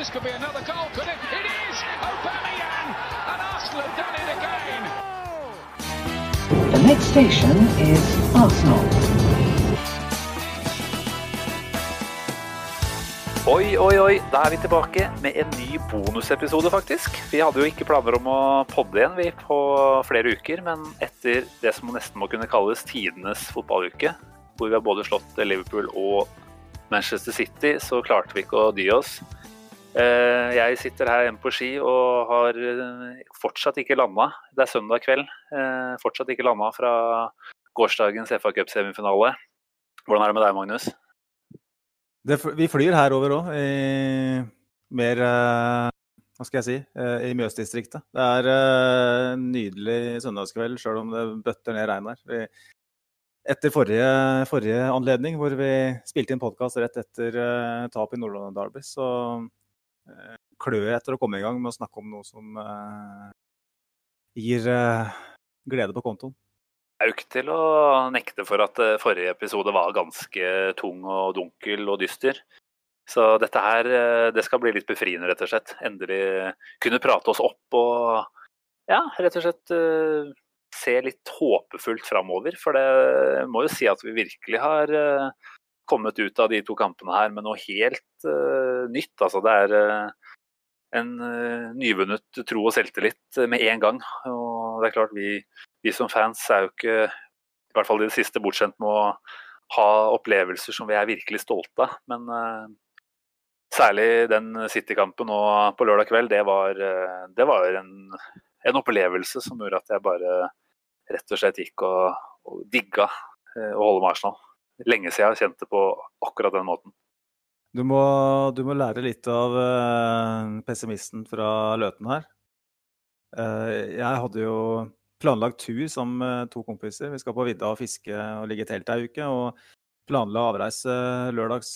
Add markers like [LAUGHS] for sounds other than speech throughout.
This could be another goal, could it? It is! Aubameyang! And Arsenal have done it again! The next station is Arsenal. Oi, oi, oi, da er vi tilbake med en ny bonusepisode, faktisk. Vi hadde jo ikke planer om å podde igjen vi på flere uker, men etter det som nesten må kunne kalles tidenes fotballuke, hvor vi har både slått Liverpool og Manchester City, så klarte vi ikke å dy oss. Eh, Jeg sitter her hjemme på ski og har eh, fortsatt ikke landa. Det er søndag kveld. eh, Fortsatt ikke landa fra gårsdagens FA Cup-semifinale. Hvordan er det med deg, Magnus? Det, vi flyr her over òg, i mer Hva skal jeg si? I Mjøsdistriktet. Det er en nydelig søndagskveld, sjøl om det bøtter ned regn her. Vi, etter forrige, forrige anledning, hvor vi spilte inn podkast rett etter tap i Nordland Derby, så klør etter å komme i gang med å snakke om noe som eh, gir eh, glede på kontoen. Det er jo ikke til å nekte for at eh, forrige episode var ganske tung og dunkel og dyster. Så dette her, det skal bli litt befriende, rett og slett. Endelig kunne prate oss opp og ja, rett og slett se litt håpefullt framover. For det må jo si at vi virkelig har kommet ut av de to kampene her med noe helt uh, nytt. Altså det er uh, en uh, nyvunnet tro og selvtillit med en gang. Og det er klart vi vi som fans er jo ikke, i hvert fall i det siste, bortskjemt med å ha opplevelser som vi er virkelig stolte av. Men særlig den City-kampen nå på lørdag kveld, det var, det var en, en opplevelse som gjorde at jeg bare rett og slett gikk og, og digga å holde med Arsenal. Lenge siden jeg har kjent det på akkurat den måten. Du må, du må lære litt av eh, pessimisten fra Løten her. Eh, jeg hadde jo planlagt tur sammen med to kompiser. Vi skal på vidda og fiske og ligge i telt ei uke. Og planla avreise lørdags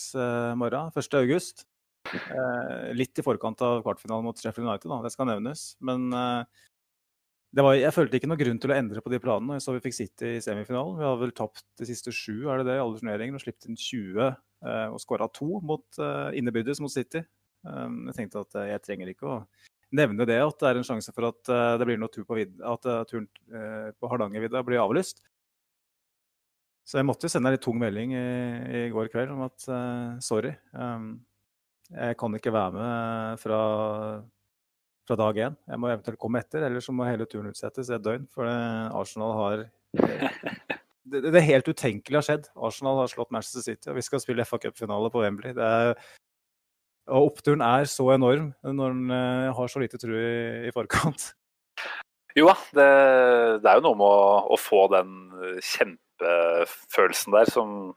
morgen, 1. august. Eh, litt i forkant av kvartfinalen mot Sheffield United, da. det skal nevnes. Men var, jeg følte ikke noen grunn til å endre på de planene. Så vi fikk City i semifinalen. Vi har vel tapt de siste sju er det det, i alle turneringer og sluppet inn 20 eh, og skåra to mot, eh, innebyrdes mot City. Um, jeg tenkte at eh, jeg trenger ikke å nevne det, at det er en sjanse for at eh, det blir noe tur på vid at uh, turen eh, på Hardangervidda blir avlyst. Så jeg måtte jo sende en litt tung melding i, i går kveld om at sorry, um, jeg kan ikke være med fra, fra dag én. Jeg må eventuelt komme etter, eller så må hele turen utsettes et døgn. For eh, Arsenal har det, det det helt utenkelig har skjedd. Arsenal har slått Manchester City, og vi skal spille FA Cup-finale på Wembley. Det er, og oppturen er så enorm når en eh, har så lite tro i, i forkant. Jo da, det, det er jo noe med å, å få den kjempefølelsen der som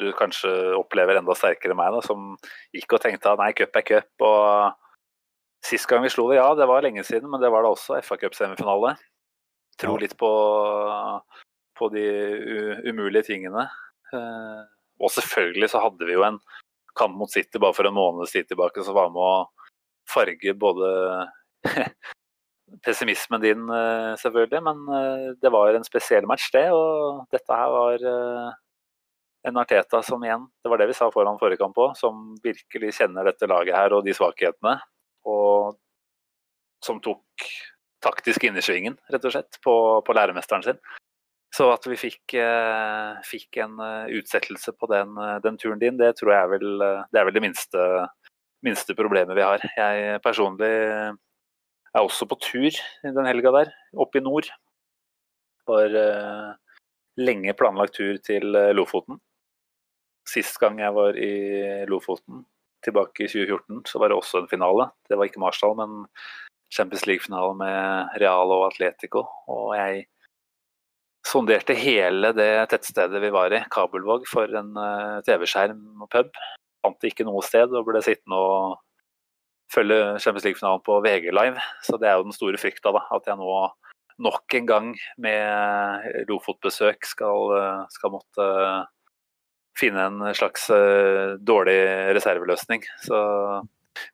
du kanskje opplever enda sterkere enn meg, da, som gikk og tenkte at nei, cup er cup. Og sist gang vi slo det, ja, det var lenge siden, men det var da også FA Cup-semifinale. Tro litt på, på de umulige tingene. Eh, og selvfølgelig så hadde vi jo en kamp mot City bare for en måneds tid tilbake som var med å farge både [LAUGHS] pessimismen din, eh, selvfølgelig, men eh, det var en spesiell match, det. Og dette her var en Arteta som igjen, det var det vi sa foran forrige kamp òg, som virkelig kjenner dette laget her og de svakhetene. Og som tok taktisk innersvingen, rett og slett, på, på læremesteren sin. Så at vi fikk, eh, fikk en eh, utsettelse på den, eh, den turen din, det tror jeg er vel eh, det, er vel det minste, minste problemet vi har. Jeg personlig er også på tur den helga der, oppe i nord. Var eh, lenge planlagt tur til Lofoten. Sist gang jeg var i Lofoten, tilbake i 2014, så var det også en finale. Det var ikke Marsdal, men Champions League-finale med Real og Atletico. Og jeg sonderte hele det tettstedet vi var i, Kabelvåg, for en eh, TV-skjerm og pub. Fant ikke noe sted og ble sittende og følge Champions League-finalen på VG Live. Så det er jo den store frykta, da. At jeg nå nok en gang med Lofotbesøk skal, eh, skal måtte finne en slags eh, dårlig reserveløsning. Så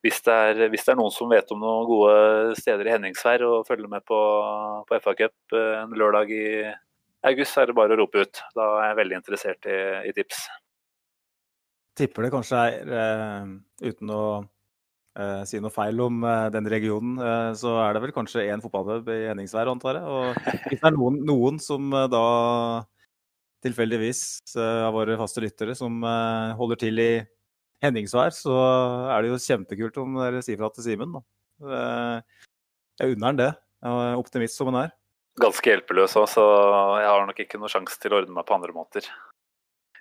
hvis det, er, hvis det er noen som vet om noen gode steder i Henningsvær og følger med på, på FA Cup eh, en lørdag i august, så er det bare å rope ut. Da er jeg veldig interessert i, i tips. Tipper det kanskje er, eh, uten å eh, si noe feil om eh, den regionen, uh, så er det vel kanskje én fotballpub i Henningsvær, antar jeg. Og hvis det er noen, noen som da tilfeldigvis av våre faste lyttere som holder til i Henningsvær, så er det jo kjempekult om dere sier fra til Simen. Jeg unner han det. Optimist som han er. Ganske hjelpeløs òg, så jeg har nok ikke noe sjanse til å ordne meg på andre måter.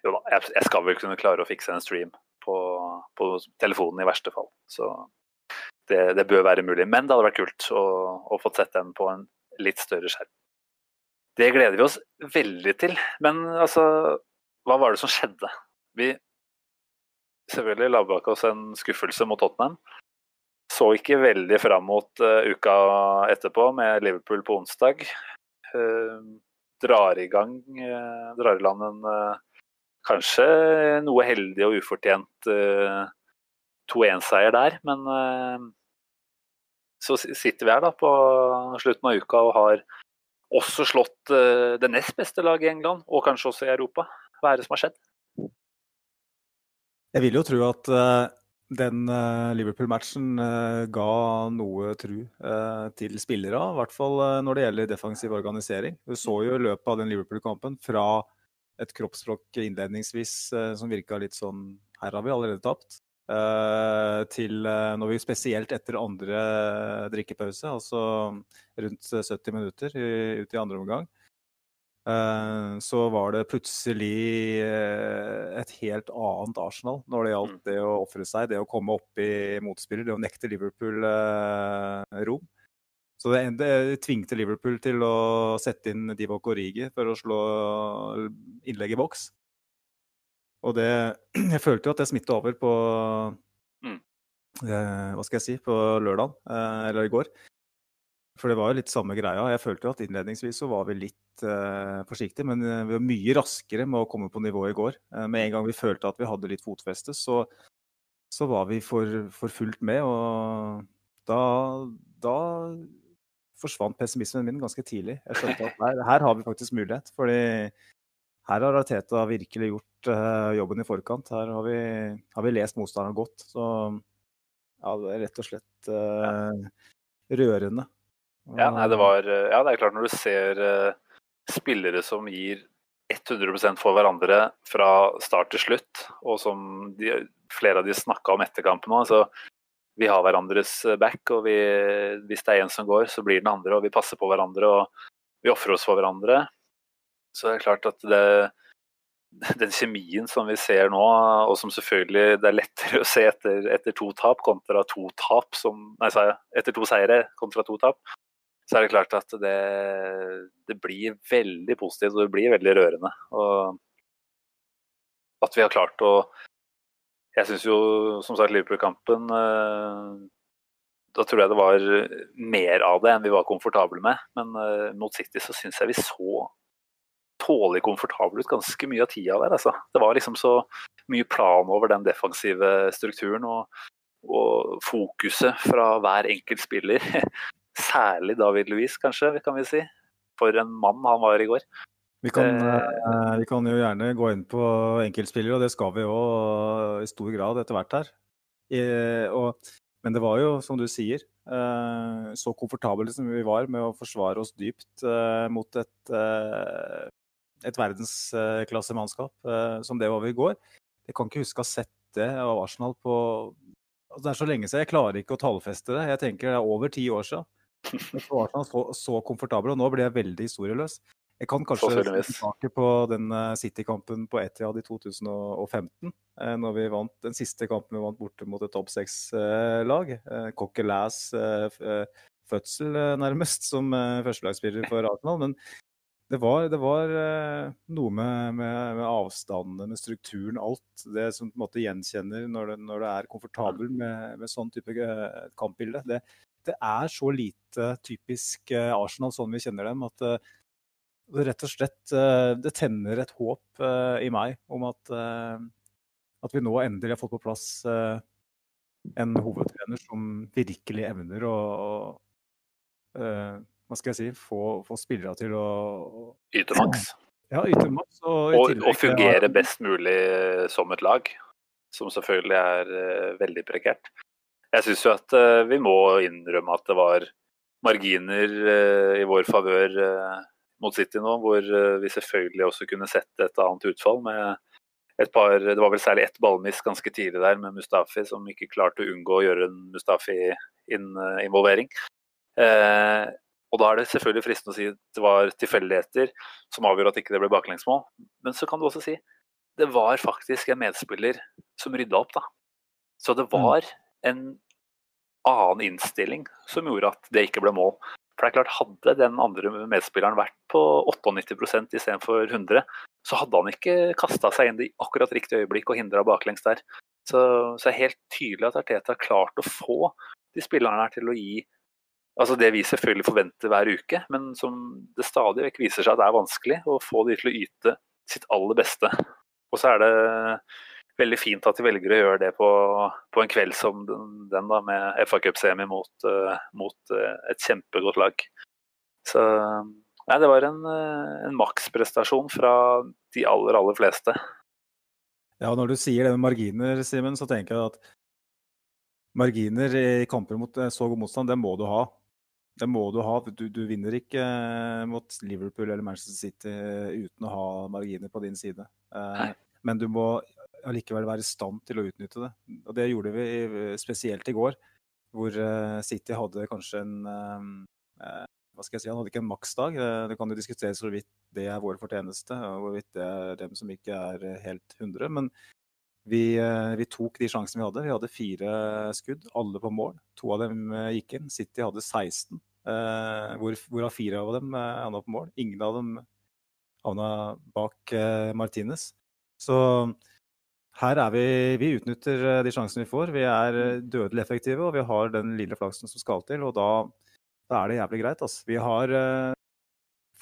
Jo da, jeg skal vel kunne klare å fikse en stream på, på telefonen i verste fall. Så det, det, bør være mulig. Men det hadde vært kult å, å få sett den på en litt større skjerm. Det gleder vi oss veldig til. Men altså, hva var det som skjedde? Vi selvfølgelig la bak oss en skuffelse mot Tottenham. Så ikke veldig fram mot uh, uka etterpå med Liverpool på onsdag. Uh, drar i gang, uh, drar i land en Kanskje noe heldig og ufortjent 2-1-seier der, men så sitter vi her da på slutten av uka og har også slått det nest beste laget i England, og kanskje også i Europa. Hva er det som har skjedd? Jeg vil jo tro at den Liverpool-matchen ga noe tru til spillere, i hvert fall når det gjelder defensiv organisering. Du så jo i løpet av den Liverpool-kampen fra et kroppsspråk innledningsvis eh, som virka litt sånn Her har vi allerede tapt. Uh, til uh, når vi spesielt etter andre drikkepause, altså rundt 70 minutter ut i andre omgang, uh, så var det plutselig et helt annet Arsenal når det gjaldt mm. det å ofre seg, det å komme opp i motspiller, det å nekte Liverpool rom. Så det, det, tvingte Liverpool til å sette inn Divock Origi for å slå innlegg i boks. Og det [CLEARS THROAT] Jeg følte jo at det smitta over på mm. eh, Hva skal jeg si På lørdag, eh, eller i går. For det var jo litt samme greia. Jeg følte jo at innledningsvis så var vi litt eh, forsiktige, men eh, vi var mye raskere med å komme på nivå i går. Eh, med en gang vi følte at vi hadde litt fotfeste, så, så var vi for, for fullt med. Og da, da forsvant pessimismen min ganske tidlig. Jeg skjønte at [LAUGHS] her, her har vi faktisk mulighet. fordi her har Arteta virkelig gjort uh, jobben i forkant. Her har vi, har vi lest motstanderen godt. Så ja, det er rett og slett uh, rørende. Ja, nei, det var Ja, det er klart når du ser uh, spillere som gir 100% for hverandre fra start til slutt, og som de, flere av de snakka om etter kampen òg, så vi har hverandres eh, back. og vi, Hvis det er en som går, så blir den andre. og Vi passer på hverandre og vi ofrer oss for hverandre. Så det er klart at det, [LAUGHS] den kjemien som vi ser nå, og som selvfølgelig det er lettere å se etter, etter to tap kontra to tap som, Nei, etter to seire kontra to tap, så er det klart at det, det blir veldig positivt og det blir veldig rørende. Og at vi har klart å jeg syns jo som sagt Liverpool-kampen eh, Da tror jeg det var mer av det enn vi var komfortable med. Men eh, mot City så syns jeg vi så tålelig komfortabel ut ganske mye av tida der. Altså. Det var liksom så mye plan over den defensive strukturen og, og fokuset fra hver enkelt spiller. [LAUGHS] Særlig David Louis, kanskje, kan vi si. For en mann han var i går. Vi kan, eh, vi kan, jo gjerne gå inn på enkeltspillere, og det skal vi jo i stor grad etter hvert her. I, og, men det var jo, som du sier, eh, så komfortable som vi var med å forsvare oss dypt eh, mot et, eh, et verdensklassemannskap uh, som det var i går. Jeg kan ikke huske å ha sett det av Arsenal på altså Det er så lenge siden. Jeg klarer ikke å tallfeste det. Jeg tenker det er over ti år siden. Så Arsenal så, så komfortabel, og nå blir jeg veldig historieløs. Jeg kan kanskje snakke tilbake på den eh, City-kampen på Etiad i 2015. Eh, når vi vant den siste kampen vi vant borte mot et topp seks-lag. Eh, Coquelins fødsel, nærmest, som førstelagsspiller for Arsenal. Men det var, det var noe med, med, med, avstandene, med strukturen, alt. Det som på en måte gjenkjenner når det, når det er komfortabel med, med sånn type kampbilde. Det, det, er så lite typisk Arsenal sånn vi kjenner dem, at det rett og slett eh, Det tenner et håp eh, i meg om at, eh, at vi nå endelig har fått på plass en hovedtrener som virkelig evner å, å hva skal jeg si, få, få spillere til å Yte maks. Ja, yte maks. Og, og, og fungere best mulig som et lag. Som selvfølgelig er veldig prekært. jeg syns jo at vi må innrømme at det var marginer i vår favør mot City nå, hvor vi selvfølgelig også kunne sett et annet utfall med et par Det var vel særlig ett ballmiss ganske tidlig der med Mustafi, som ikke klarte å unngå å gjøre en Mustafi-involvering. Eh, og da er det selvfølgelig fristende å si at det var tilfeldigheter som avgjorde at ikke det ble baklengsmål. Men så kan du også si det var faktisk en medspiller som rydda opp, da. Så det mm. var en annen innstilling som gjorde at det ikke ble mål. For det er klart, Hadde den andre medspilleren vært på 98% istedenfor 100, så hadde han ikke kasta seg inn i akkurat riktig øyeblikk og hindra baklengs der. Så, så er det helt tydelig at Arteta har klart å få de spillerne her til å gi altså det vi selvfølgelig forventer hver uke, men som det stadig vekk viser seg at det er vanskelig å få de til å yte sitt aller beste. Og så er det veldig fint at de velger å gjøre det på, på en kveld som den, den da, med FA Cup-semi mot, uh, mot uh, et kjempegodt lag. Så nei, det var en, uh, en maksprestasjon fra de aller, aller fleste. Ja, når du sier det med marginer, Simen, så tenker jeg at marginer i kamper mot så god motstand, det må du ha. Det må du ha. Du, du, vinner ikke mot Liverpool eller Manchester City uten å ha marginer på din side. Nei. Men du må allikevel være i stand til å utnytte det. Og det gjorde vi spesielt i går, hvor eh, City hadde kanskje en eh, eh, hva skal jeg si, Han hadde ikke en maksdag. Det kan jo diskuteres hvorvidt det er vår fortjeneste, og hvorvidt det er dem som ikke er helt 100. Men vi, vi, tok de sjansene vi hadde. Vi hadde fire skudd, alle på mål. To av dem gikk inn. City hadde 16, hvor, hvorav fire av dem havna på mål. Ingen av dem havna bak Martinez. Så her er vi Vi utnytter eh, de sjansene vi får. Vi er eh, dødelig effektive, og vi har den lille flaksen som skal til. Og da, da er det jævlig greit, altså. Vi har uh,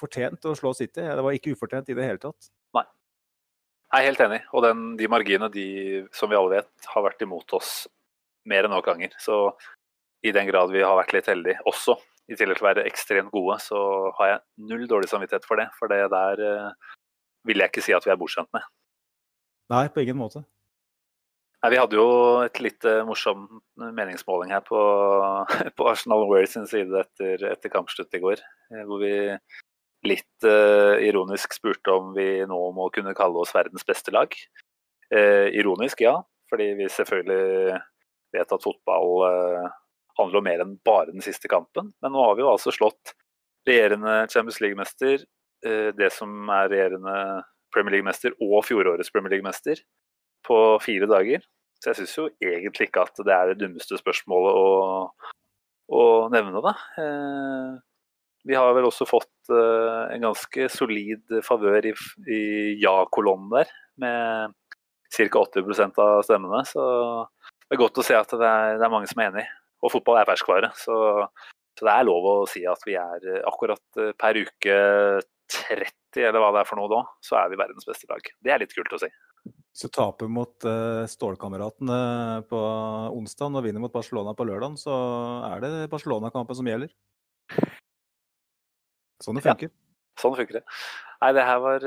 fortjent å slå City. Det var ikke ufortjent i det hele tatt. Nei. Jeg er helt enig. Og den, de marginene, de, som vi alle vet, har vært imot oss mer enn nok ganger. Så i den grad vi har vært litt heldige også, i tillegg til å være ekstremt gode, så har jeg null dårlig samvittighet for det. For det der uh, vil jeg ikke si at vi er bortskjemt med. Nei, på ingen måte. Nei, vi hadde jo et litt uh, morsom meningsmåling her på, [LAUGHS] på Arsenal Wales sin side etter, etter kampslutt i går. Eh, hvor vi litt uh, ironisk spurte om vi nå må kunne kalle oss verdens beste lag. Uh, ironisk, ja. Fordi vi selvfølgelig vet at fotball handler om mer enn bare den siste kampen. Men nå har vi jo altså slått regjerende Champions League-mester, det som er regjerende Premier League-mester og fjorårets Premier League-mester på fire dager. Så jeg syns jo egentlig ikke at det er det dummeste spørsmålet å, å nevne, da. Eh, vi har vel også fått eh, en ganske solid favør i, i ja-kolonnen der, med ca. 80% av stemmene. Så det er godt å se at det er, det er mange som er enig. Og fotball er ferskvare. Så, så, det er lov å si at vi er akkurat per uke 30 eller hva det er for noe da, så er vi verdens beste lag. Det er litt kult å si. Hvis du taper mot uh, Stålkameratene på onsdag og vinner mot Barcelona på lørdag, så er det Barcelona-kampen som gjelder. Sånn det funker. Ja, sånn funker det. Nei, det her var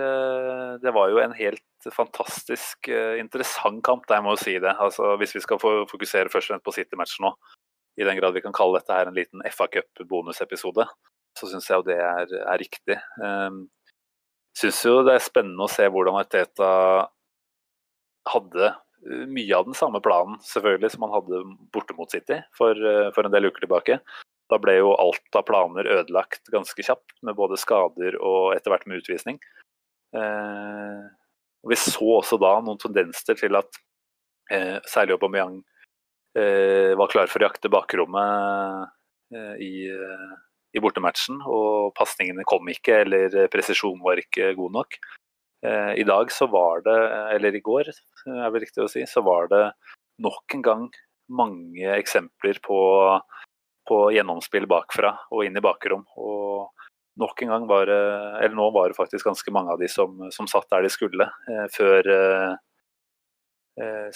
Det var jo en helt fantastisk interessant kamp, jeg må jo si det. Altså, hvis vi skal fokusere først og fremst på City-matchen nå, i den grad vi kan kalle dette her en liten FA Cup-bonusepisode, så syns jeg jo det er, er riktig. Um, syns jo det er spennende å se hvordan Arteta hadde eh, mye av den samme planen selvfølgelig som han hadde borte mot City for, eh, for, en del uker tilbake. Da ble jo alt av planer ødelagt ganske kjapt, med både skader og etter hvert med utvisning. Eh, og vi så også da noen tendenser til at eh, særlig Aubameyang var klar for å jakte bakrommet eh, i i bortematchen, og pasningene kom ikke, eller presisjonen var ikke god nok. Eh, I dag så var det, eller i går er det riktig å si, så var det nok en gang mange eksempler på, på gjennomspill bakfra og inn i bakrom. Og nok en gang var det, eller nå var det faktisk ganske mange av de som, som satt der de skulle. Eh, før eh,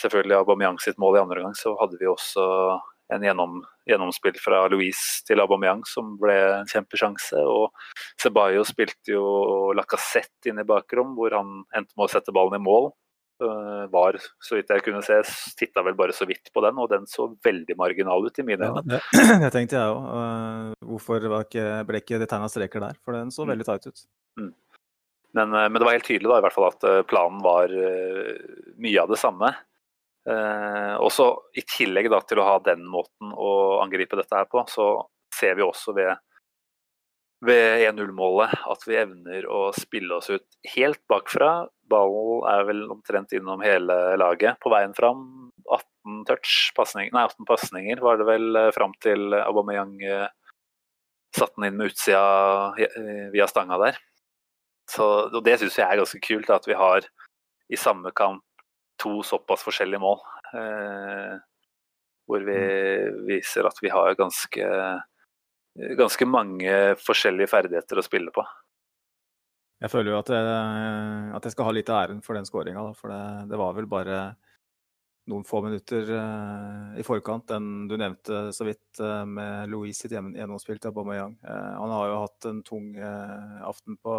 selvfølgelig Aubameyang sitt mål i andre gang, så hadde vi også en gjennom, gjennomspill fra Louise til Aubameyang som ble en kjempesjanse. Og Ceballo spilte jo Lacassette inn i bakrom, hvor han endte med å sette ballen i mål. Uh, var, så vidt jeg kunne se, titta vel bare så vidt på den, og den så veldig marginal ut i mine øyne. Ja, [CLEARS THROAT] det, tenkte jeg òg. Uh, hvorfor ble ikke det tegna streker der? For den så Mm. veldig tight ut. Men, uh, men, det var helt tydelig da, i hvert fall at planen var mye av det samme. også I tillegg da, til å ha den måten å angripe dette her på, så ser vi også ved ved 1-0-målet at vi evner å spille oss ut helt bakfra. Ballen er vel omtrent innom hele laget på veien fram. 18 touch, passning, nei 18 pasninger var det vel fram til Aubameyang satte den inn med utsida via stanga der. Så, og Det syns jeg er ganske kult, at vi har i samme kamp to såpass forskjellige mål. Eh, hvor vi viser at vi har ganske ganske mange forskjellige ferdigheter å spille på. Jeg føler jo at jeg, at jeg skal ha litt av æren for den skåringa, for det, det, var vel bare noen få minutter uh, i forkant, den du nevnte så vidt uh, med Louise sitt gjennomspill til Aubameyang. Uh, han har jo hatt en tung aften på,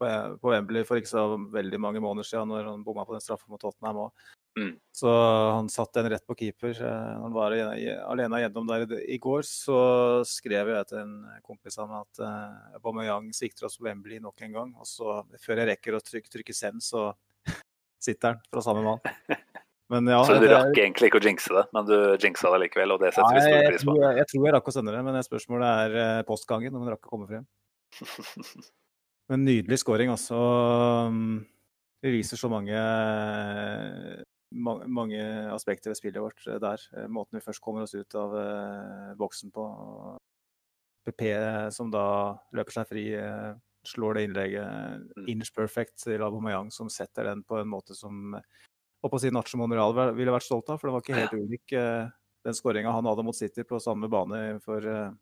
på, på, Wembley for ikke så veldig mange måneder siden, når han bomma på den straffa mot Tottenham òg. Mm. Så han satte den rett på keeper. Når han var alene gjennom der i går, så skrev jeg til en kompis av meg at Aubameyang svikter oss på Wembley nok en gang. Og så, før jeg rekker å trykke, trykke send, så [LAUGHS] sitter han fra samme mann. [LAUGHS] Men ja, så du det, rakk egentlig ikke å jinxe det, men du jinxa det likevel, og det setter vi stor pris på. Jeg, jeg, jeg, tror jeg rakk å sende det, men spørsmålet er eh, postgangen, om den rakk å komme frem. [LAUGHS] Men nydelig scoring, altså. Det viser så mange, mange, mange aspekter ved spillet vårt der. Måten vi først kommer oss ut av boksen på. PP som da løper seg fri, slår det innlegget. Mm. Inch perfect til Aubameyang, som setter den på en måte som og på å si Nacho Monreal ville vært stolt av, for det var ikke helt ja. ulik uh, den skåringa han hadde mot City på samme bane for uh,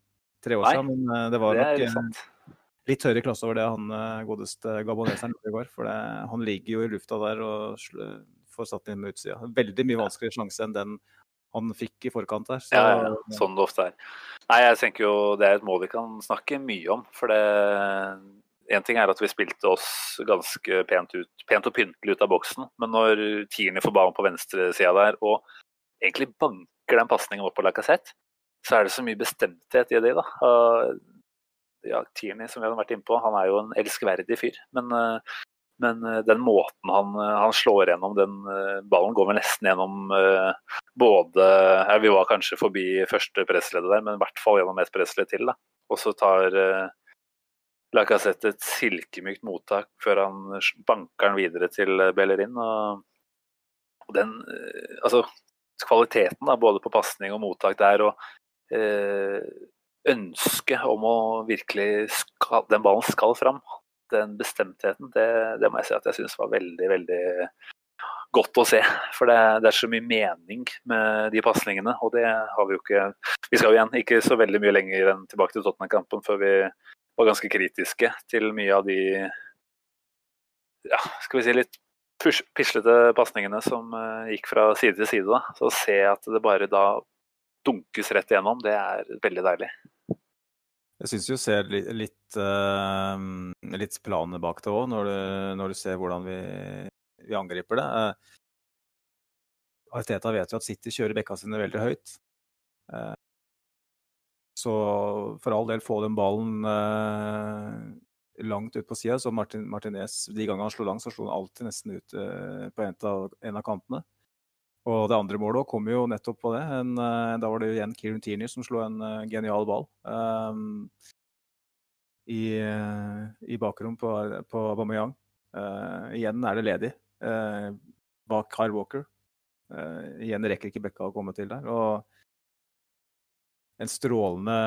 tre år Nei, siden. Men uh, det var nok litt høyere klasse over det han godeste gaboneseren gjorde i går. For det, han ligger jo i lufta der og får satt inn med utsida. Veldig mye vanskeligere sjanse enn den han fikk i forkant der. Så, ja, ja, sånn det ofte er. Nei, jeg tenker jo det er et mål vi kan snakke mye om. For det en ting er at vi spilte oss ganske pent, ut, pent og pyntelig ut av boksen, men når Tierney får ballen på venstresida der og egentlig banker den pasningen opp på Lacassette, så er det så mye bestemthet i det. da. Ja, Tierney, som vi hadde vært innpå, han er jo en elskverdig fyr. Men, men den måten han, han, slår gjennom den ballen, går vel nesten gjennom både ja, Vi var kanskje forbi første pressleddet der, men i hvert fall gjennom et pressledd til. da. Og så tar Lacassette et silkemykt mottak før han banker den videre til Bellerin. Og, den Altså, kvaliteten da, både på pasning og mottak der, og eh, ønsket om å virkelig skal, Den ballen skal fram. Den bestemtheten, det, det må jeg si at jeg syns var veldig, veldig godt å se. For det, det, er så mye mening med de pasningene, og det har vi jo ikke Vi skal jo igjen ikke så veldig mye lenger enn tilbake til Tottenham-kampen før vi var ganske kritiske til mye av de ja, skal vi si litt pislete pasningene som uh, gikk fra side til side. Da. Så å se at det bare da dunkes rett igjennom, det er veldig deilig. Jeg syns du ser litt, litt, uh, litt planer bak det òg, når, når, du ser hvordan vi, vi angriper det. Uh, Arteta vet jo at City kjører bekka sine veldig høyt. Så for all del få den ballen eh, langt ut på sida. Så Martin, Martinez, de gangene han slo langt, så slo han alltid nesten ut eh, på en av, en av, kantene. Og det andre målet kom jo nettopp på det. En, eh, da var det igjen Kieran Tierney som slo en uh, genial ball. Um, I, uh, i bakrom på, på Aubameyang. Igjen er det ledig bak Kyle Walker. igjen rekker ikke Bekka å komme til der. og en strålende,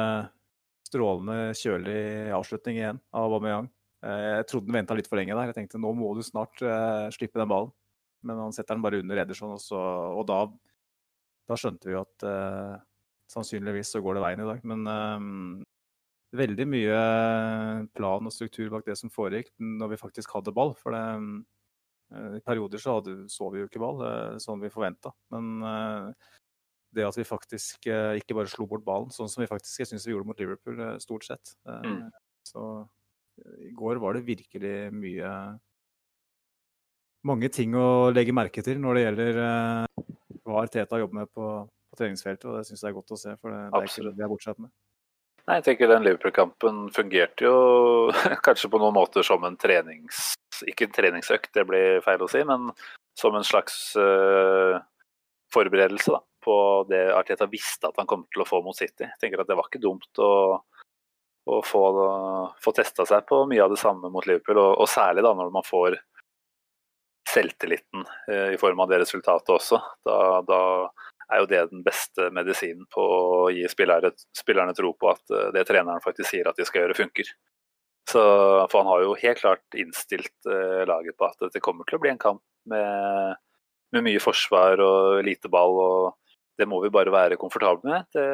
strålende kjølig avslutning igjen av Aubameyang. Jeg trodde han venta litt for lenge der. Jeg tenkte nå må du snart uh, slippe den ballen. Men han setter den bare under Ederson, og, så, og da, da, skjønte vi jo at uh, sannsynligvis så går det veien i dag. Men um, veldig mye plan og struktur bak det som foregikk når vi faktisk hadde ball. For det, uh, i perioder så hadde, så vi jo ikke ball, sånn vi forventa. Men det at vi faktisk eh, ikke bare slo bort ballen, sånn som vi faktisk jeg synes vi gjorde mot Liverpool eh, stort sett. Eh, mm. Så i går var det virkelig mye mange ting å legge merke til når det gjelder hva Arteta jobber med på, på treningsfeltet. og Det syns jeg er godt å se, for det, det er ikke det vi er bortsett med. Nei, jeg tenker Den Liverpool-kampen fungerte jo [LAUGHS] kanskje på noen måter som en trenings... Ikke en treningsøkt, det blir feil å si, men som en slags uh, forberedelse da, på det Arteta visste at han kom til å få mot City. Jeg tenker at Det var ikke dumt å, å få, få testa seg på mye av det samme mot Liverpool, og, og særlig da når man får selvtilliten eh, i form av det resultatet også. Da, da er jo det den beste medisinen på å gi spillere, spillerne tro på at eh, det treneren faktisk sier at de skal gjøre, funker. Så, for han har jo helt klart innstilt eh, laget på at det kommer til å bli en kamp med, med, mye forsvar og lite ball. og Det må vi bare være komfortable med. Det,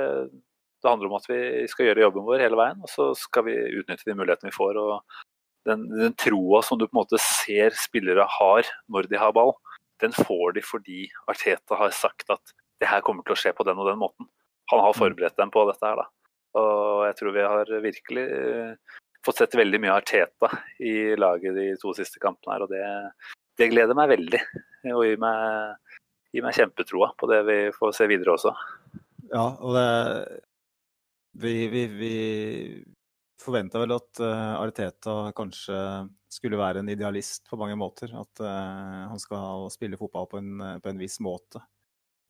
det, handler om at vi skal gjøre jobben vår hele veien, og så skal vi utnytte de mulighetene vi får. og Den, den troa som du på en måte ser spillere har når de har ball, den får de fordi Arteta har sagt at det her kommer til å skje på den og den måten. Han har mm. forberedt dem på dette her, da. Og jeg tror vi har virkelig uh, fått sett veldig mye Arteta i laget de to siste kampene her, og det, det gleder meg veldig. Og gir meg, gir meg kjempetroa på det vi får se videre også. Ja, og det Vi, vi, vi forventa vel at uh, Arteta kanskje skulle være en idealist på mange måter. At uh, han skal spille fotball på en, på en viss måte.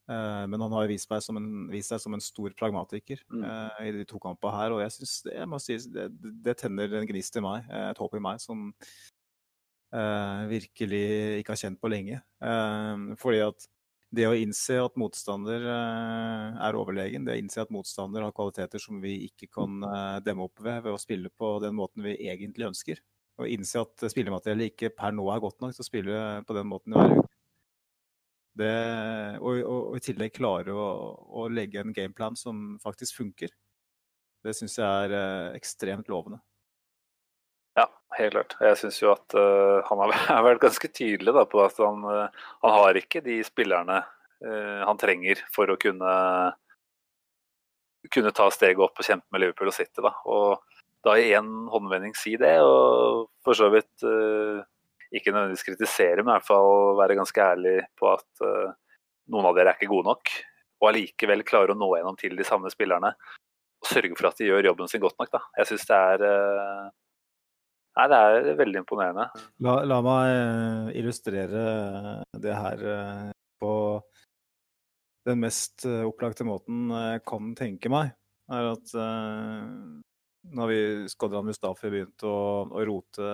Uh, men han har vist, en, vist, seg som en stor pragmatiker uh, i de to kampene her. Og jeg syns det, si, det, det, tenner en gnist i meg, eh, et håp i meg, som virkelig ikke har kjent på lenge. Fordi at det å innse at motstander er overlegen, det å innse at motstander har kvaliteter som vi ikke kan demme opp ved ved å spille på den måten vi egentlig ønsker, og innse at spillemateriellet ikke per nå er godt nok til å spille på den måten hver uke det, og, og, og, i tillegg klare å, å, legge en gameplan som faktisk funker. Det syns jeg er eh, ekstremt lovende. Ja, helt klart. Jeg syns jo at uh, han [LAUGHS] har vært ganske tydelig da, på at han, uh, han, har ikke de spillerne uh, han trenger for å kunne, kunne ta steget opp og kjempe med Liverpool og City. Da. Og da i én håndvending si det, og for så vidt ikke nødvendigvis kritisere, men i hvert fall være ganske ærlig på at noen av dere er ikke gode nok. Og allikevel klare å nå gjennom til de samme spillerne. Og sørge for at de gjør jobben sin godt nok. Da. Jeg syns det er Nei, det er veldig imponerende. La, la meg eh, illustrere det her på den mest opplagte måten jeg kan tenke meg. er at når vi Skodran Mustafi begynte å, å rote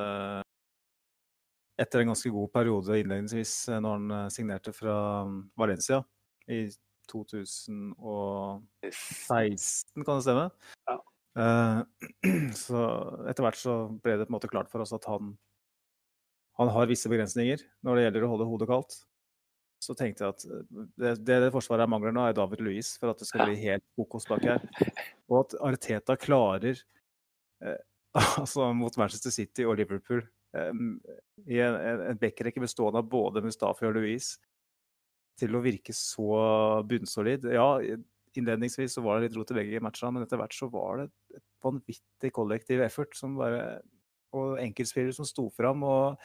etter en ganske god periode innledningsvis eh, når han eh, signerte fra mm, Valencia i 2016, kan det stemme? Ja. Uh, [CLEARS THROAT] så etter hvert så ble det på en måte klart for oss at han, han har visse begrensninger når det gjelder å holde hodet kaldt. Så tenkte jeg at det, det, det forsvaret mangler nå, er David Louis for at det skal bli helt kokos bak her. Og at Arteta klarer, eh, [LAUGHS] altså mot Manchester City og Liverpool i en, en backrekke bestående av både Mustafi og Louis, til å virke så bunnsolid. Ja, innledningsvis så var det litt rot i begge matchene, men etter hvert så var det et vanvittig kollektiv effort som bare, og enkeltspillere som sto fram. og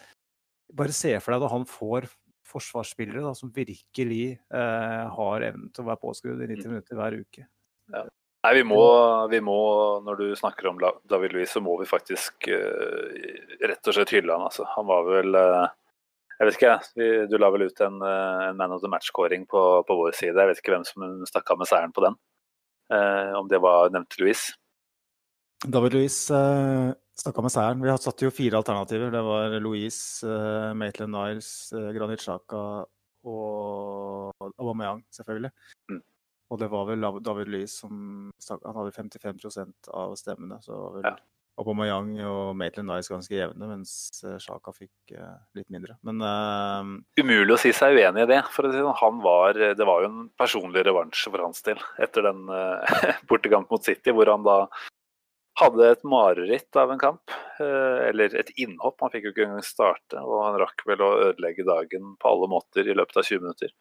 Bare se for deg da han får forsvarsspillere da, som virkelig eh, har evnen til å være påskrudd i 90 mm. minutter hver uke. Ja. Nei, vi må, vi må, Når du snakker om David Louis, så må vi faktisk uh, rett og slett hylle han. Altså. Han var vel uh, Jeg vet ikke, du la vel ut en, uh, en man of the match-kåring på, på, vår side. Jeg vet ikke hvem som stakk av med seieren på den. om det var nevnte Louise? David Louise eh, stakk av med seieren. Vi satt jo fire alternativer. Det var Louise, eh, Maitland Niles, eh, Granit Xhaka og Aubameyang, selvfølgelig. Mm. Og det var vel David Louise som Han hadde 55 av stemmene. Så var vel ja. Aubameyang og Maitland Nice ganske jevne, mens Sjaka eh, fikk uh, litt mindre. Men uh, Umulig å si seg uenig i det. for sånn. Han var, Det var jo en personlig revansj for hans del etter den [LAUGHS] uh, bortekamp mot City, hvor han da hadde et mareritt av en kamp. Uh, eller et innhopp. Han fikk jo ikke engang starte, og han rakk vel å ødelegge dagen på alle måter i løpet av 20 minutter.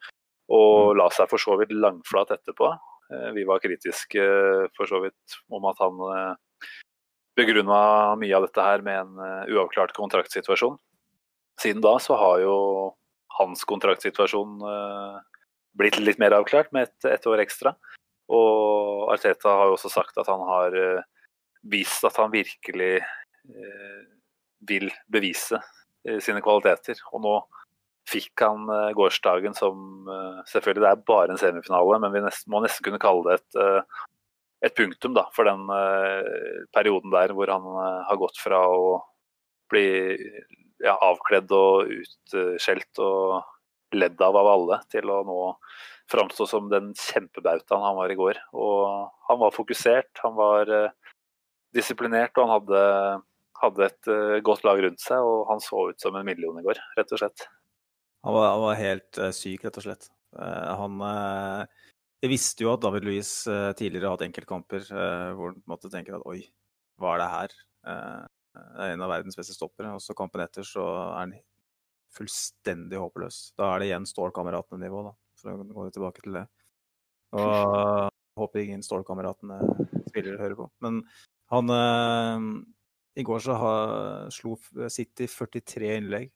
Og mm. la seg for så vidt langflat etterpå. Uh, vi var kritiske for så vidt om at han eh, begrunna mye av dette her med en eh, uavklart kontraktsituasjon. Siden da så har jo hans kontraktsituasjon uh, blitt litt mer avklart med et, et, år ekstra. Og Arteta har jo også sagt at han har uh, vist at han virkelig vil bevise sine kvaliteter. Og nå fikk han gårsdagen som Selvfølgelig det er bare en semifinale, men vi må nesten kunne kalle det et, et punktum da, for den perioden der hvor han har gått fra å bli ja, avkledd og utskjelt og ledd av av alle, til å nå framstå som den kjempebautaen han var i går. Og han var fokusert, han var uh, disiplinert, og han hadde, hadde et uh, godt lag rundt seg. Og han så ut som en million i går, rett og slett. Han var, han var helt uh, syk, rett og slett. han Jeg visste jo at David Louis tidligere har hatt enkeltkamper hvor han måtte tenke at oi, hva er det her? Det er en av verdens beste stoppere. Og så kampen etter så er han fullstendig håpløs. Da er det igjen Stålkameratene-nivå, da. For å gå tilbake til det. Og håper ingen Stålkameratene spillere hører på. Men han eh, I går så ha, slo City 43 innlegg.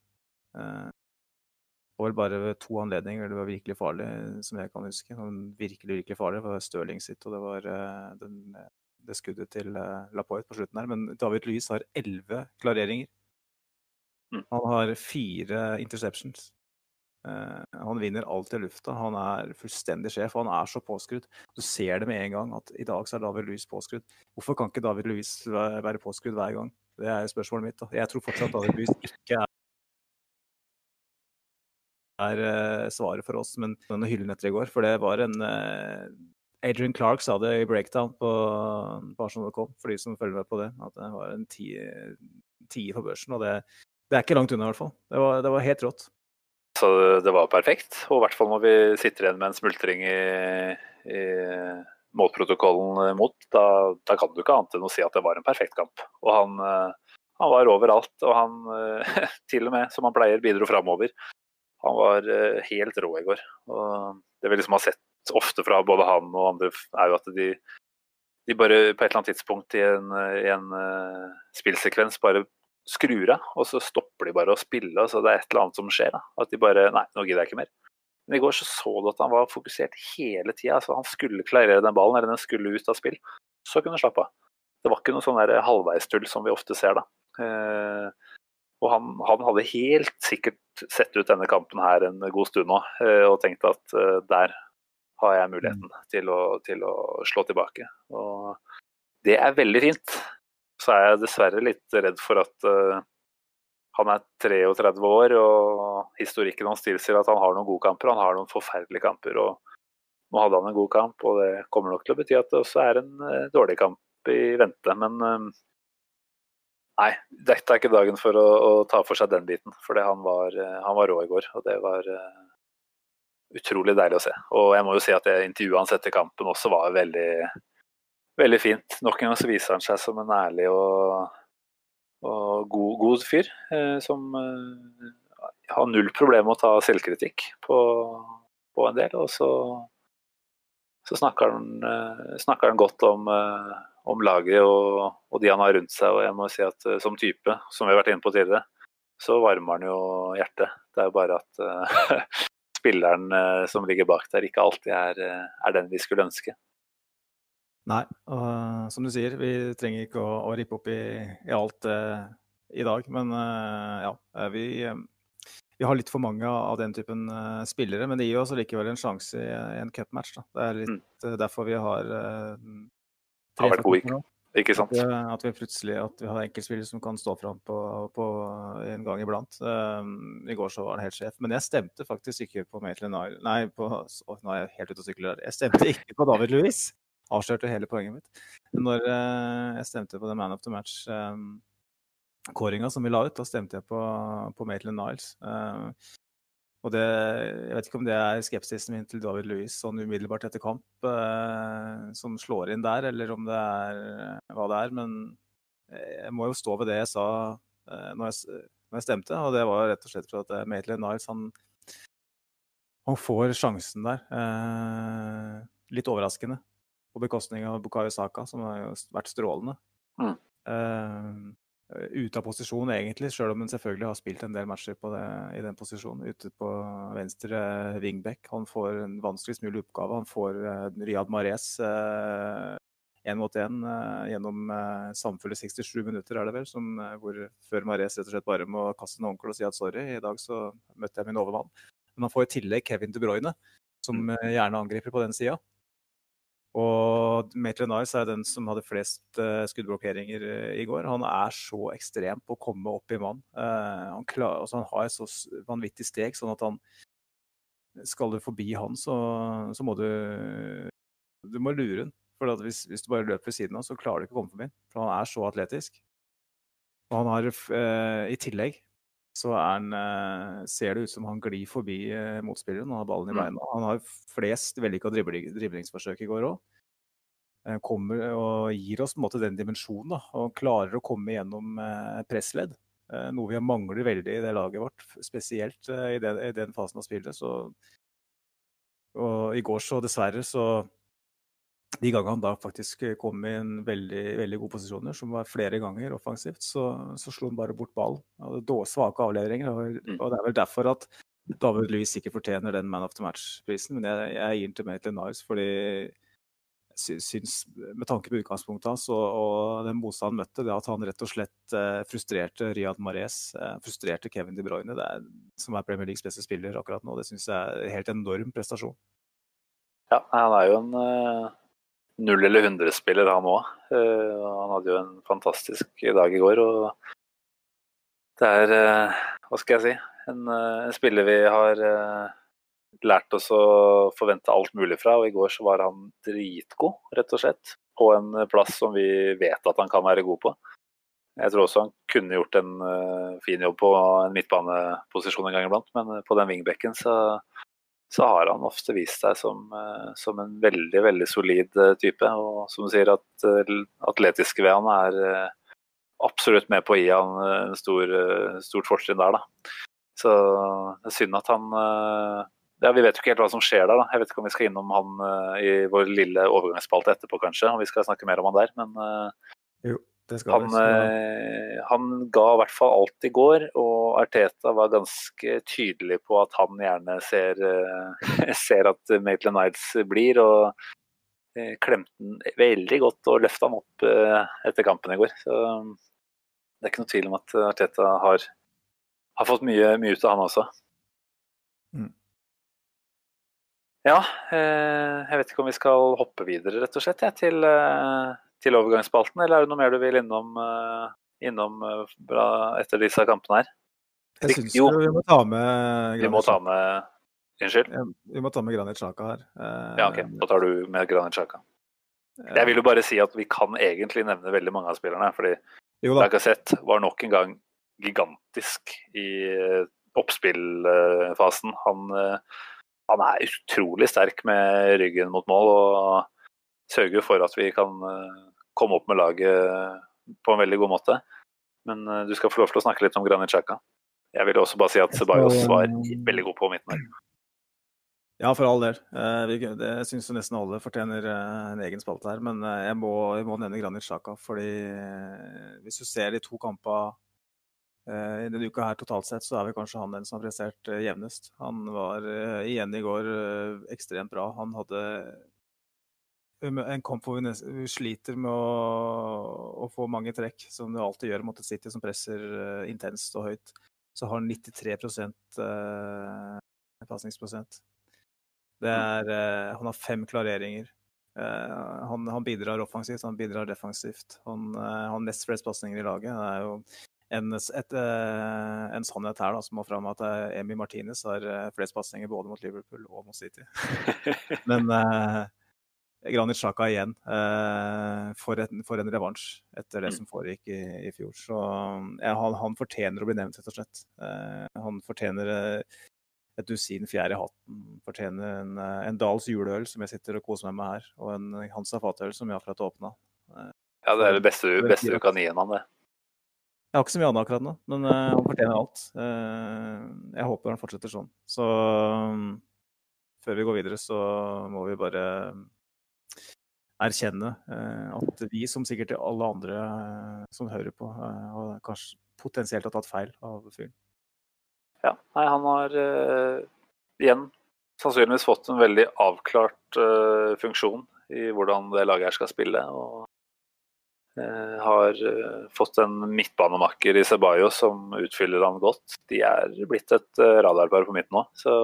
Eh, og vel bare ved to anledninger det var virkelig farlig, som jeg kan huske. Virkelig, virkelig farlig. Det var Stirling sitt, og det var eh, den det skuddet til Lapoit på slutten her. Men David Louis har elleve klareringer. Mm. Han har fire interceptions. Han vinner alt i lufta. Han er fullstendig sjef, og han er så påskrudd. Du ser det med en gang at i dag så er David Louis påskrudd. Hvorfor kan ikke David Louis være påskrudd hver gang? Det er spørsmålet mitt. Da. Jeg tror fortsatt David Louis ikke er er uh, svaret for oss, men denne hyllen etter i går. For det var en uh, Adrian Clark sa det i breakdown på, på Arsenal.com, for de som følger med på det, at det var en tie på børsen. Og det, det, er ikke langt unna, i hvert fall. Det var, det var helt rått. Så det var perfekt. Og i hvert fall når vi sitter igjen med en smultring i, i målprotokollen mot, da, da, kan du ikke annet enn å si at det var en perfekt kamp. Og han, han var overalt, og han [LAUGHS] til og med, som han pleier, bidro framover. Han var helt rå i går. Og det vi liksom har sett ofte fra både han og andre, er jo at de, de bare på et eller annet tidspunkt i en, i en uh, spillsekvens bare skrur av, og så stopper de bare å spille. altså Det er et eller annet som skjer. da, At de bare Nei, nå gidder jeg ikke mer. Men i går så så du at han var fokusert hele tida. Altså, han skulle klarere den ballen, eller den skulle ut av spill. Så kunne han slappe av. Det var ikke noe sånn halvveistull som vi ofte ser, da. Uh, og han, han, hadde helt sikkert sett ut denne kampen her en god stund nå uh, og tenkt at der har jeg muligheten mm. til å, til å slå tilbake. Og det er veldig fint. Så er jeg dessverre litt redd for at uh, han er 33 år, og historikken hans tilsier at han har noen gode kamper. Han har noen forferdelige kamper. og Nå hadde han en god kamp, og det kommer nok til å bety at det også er en uh, dårlig kamp i vente. Men uh, nei, dette er ikke dagen for å, å, ta for seg den biten. For han var, han var rå i går, og det var utrolig deilig å se. Og jeg må jo si at det intervjuet hans etter kampen også var veldig, veldig fint. Nok en gang så viser han seg som en ærlig og, og god, god, fyr. Uh, som uh, har null problem med å ta selvkritikk på, på en del. Og så, så snakker, han, eh, snakker, han, godt om, eh, om laget og, og, de han har rundt seg. Og jeg må si at eh, som type, som vi har vært inne på tidligere, så varmer han jo hjertet. Det er jo bare at uh, [LAUGHS] spilleren uh, som ligger bak der, ikke alltid er, er den vi skulle ønske. Nei, og som du sier, vi trenger ikke å, å rippe opp i, i alt uh, i dag. Men ja, vi, vi, har litt for mange av den typen spillere. Men det gir oss likevel en sjanse i, i en cupmatch. Det er litt mm. derfor vi har tre har vært god. Ikke sant? At, at, vi plutselig at vi har enkeltspillere som kan stå fram på, på, en gang iblant. Um, I går så var han helt sjef. Men jeg stemte faktisk ikke på Maitland Nile Nei, på, å, nå er jeg helt ute og sykler der. Jeg stemte ikke på David Louis. Avslørte hele poenget mitt. Når uh, jeg stemte på The Man of the Match um, kåringa som vi la ut, da stemte jeg på, på Maitland Niles. Uh, og det, jeg vet ikke om det er skepsisen min til David Louis sånn umiddelbart etter kamp eh, som slår inn der, eller om det er eh, hva det er. Men jeg må jo stå ved det jeg sa eh, når, jeg, når, jeg, stemte, og det var rett og slett for at eh, Maitland Niles han, han, får sjansen der. Eh, litt overraskende. På bekostning av Bukayo Saka, som har vært strålende. Mm. Eh, eh, ute av posisjon, egentlig, sjøl om han selvfølgelig har spilt en del matcher det, i den posisjonen. Ute på venstre wingback. Han får en vanskeligst mulig oppgave. Han får uh, Riyad Mares én mot én gjennom samfulle 67 minutter, er det vel, som, hvor før Mares rett og slett bare må kaste en håndkle og si at sorry, i dag så møtte jeg min overmann. Men han får i tillegg Kevin De Bruyne, som mm. gjerne angriper på den sida. Og Maitland Nice er den som hadde flest uh, skuddblokkeringer uh, i går. Han er så ekstrem på å komme opp i mann. Uh, han, altså han, har et så vanvittig steg, sånn at han Skal du forbi han, så, så må du Du må lure han. For hvis, hvis, du bare løper ved siden av, så klarer du ikke å komme forbi For han er så atletisk. Og han har i tillegg så han, ser det ut som han glir forbi motspilleren og har ballen i mm. beina. Han har flest vellykka driblingsforsøk i går òg. Eh, kommer og gir oss på en måte den dimensjonen. Da, og klarer å komme gjennom eh, pressledd. Eh, noe vi mangler veldig i det laget vårt, spesielt i den, i den fasen av spillet. Så, og i går så dessverre så De gangene han da faktisk kom i en veldig, veldig gode posisjoner, som var flere ganger offensivt, så, så slo han bare bort ballen. Hadde svake avleveringer. Og, mm. og det er vel derfor at David Louis ikke fortjener den Man of the Match-prisen, men jeg, jeg gir den til Maitland Niles fordi jeg syns, med tanke på utgangspunktet hans og, og den motstanden han møtte, det at han rett og slett eh, frustrerte Riyad Mahrez, eh, frustrerte Kevin De Bruyne, er, som er Premier Leagues beste spiller akkurat nå, det syns jeg er en helt enorm prestasjon. Ja, han er jo en null- eller hundre-spiller, han òg. Uh, han hadde jo en fantastisk dag i går. og det er, uh, hva skal jeg si, en, en spiller vi har lært oss å forvente alt mulig fra, og i går så var han dritgod, rett og slett. På en plass som vi vet at han kan være god på. Jeg tror også han kunne gjort en fin jobb på en midtbaneposisjon en gang iblant, men på den wingbacken så, så har han ofte vist seg som, uh, som en veldig, veldig solid uh, type. Og som du sier, at atletiske ved han er absolutt med på å gi han stor, stort fortrinn der, da. Så det er synd at han ja, Vi vet jo ikke helt hva som skjer der. da. Jeg vet ikke om vi skal innom han i vår lille overgangsspalte etterpå, kanskje. Om vi skal snakke mer om han der. Men jo, han, uh, han, ga i hvert fall alt i går, og Arteta var ganske tydelig på at han gjerne ser, [LAUGHS] ser at Maitland Niles blir. og klemte den veldig godt og løfta han opp etter kampen i går. Så det er ikke noe tvil om at Arteta har, har fått mye, mye ut av han også. Mm. Ja, eh, jeg vet ikke om vi skal hoppe videre rett og slett ja, til, eh, til, overgangsspalten, eller er det noe mer du vil innom, eh, innom etter disse kampene her? Jeg syns jo vi må ta med Vi må ta med Unnskyld? Vi må ta med Granit Sjaka her. Ja, ok. Da tar du med Granit Sjaka. Jeg vil jo bare si at vi kan egentlig nevne veldig mange av spillerne. fordi Lacassette var nok en gang gigantisk i oppspillfasen. Han han er utrolig sterk med ryggen mot mål og sørger for at vi kan eh, komme opp med laget på en veldig god måte. Men eh, du skal få lov til å snakke litt om Granit Xhaka. Jeg vil også bare si at Sebajos var veldig god på midten her. Ja, for all del. Eh, jeg syns nesten alle fortjener en egen spalte her. Men jeg må, jeg må nevne Granit Xhaka. fordi hvis du ser de to kampene Eh, I denne uka her totalt sett så er vel kanskje han den som har prestert eh, jevnest. Han var eh, igjen i går ekstremt bra. Han hadde en kamp hvor vi sliter med å, å, få mange trekk, som du alltid gjør mot et City som presser intenst og høyt. Så har han 93 uh, pasningsprosent. Det er uh, han har fem klareringer. Han, han, bidrar offensivt, han bidrar defensivt. Han har nest flest pasninger i laget. Det er jo en, et, eh, en, sannhet her da, som må fram at eh, Emi Martinez har eh, flest pasninger både mot Liverpool og mot City. [LAUGHS] Men eh, Granit Sjaka igjen eh, for, en, for, en, revansj etter det mm. som foregikk i, i fjor. Så ja, han, han, fortjener å bli nevnt, rett og slett. Eh, han fortjener et dusin fjær i hatten. Fortjener en, en Dals juleøl som jeg sitter og koser meg med her, og en Hansa fatøl som jeg har akkurat åpna. Ja, det er det beste, beste du kan gi en mann, det. Jeg har ikke så mye annet akkurat nå, men han fortjener alt. Jeg håper han fortsetter sånn. Så um, før vi går videre, så må vi bare erkjenne eh, at vi, som sikkert alle andre eh, som hører på, eh, har kanskje potensielt har tatt feil av fyren. Ja, nei, han har uh, igjen sannsynligvis fått en veldig avklart uh, funksjon i hvordan det laget her skal spille. Og har fått en midtbanemakker i Ceballos som utfyller han godt. De er blitt et radarpar på midten nå. Så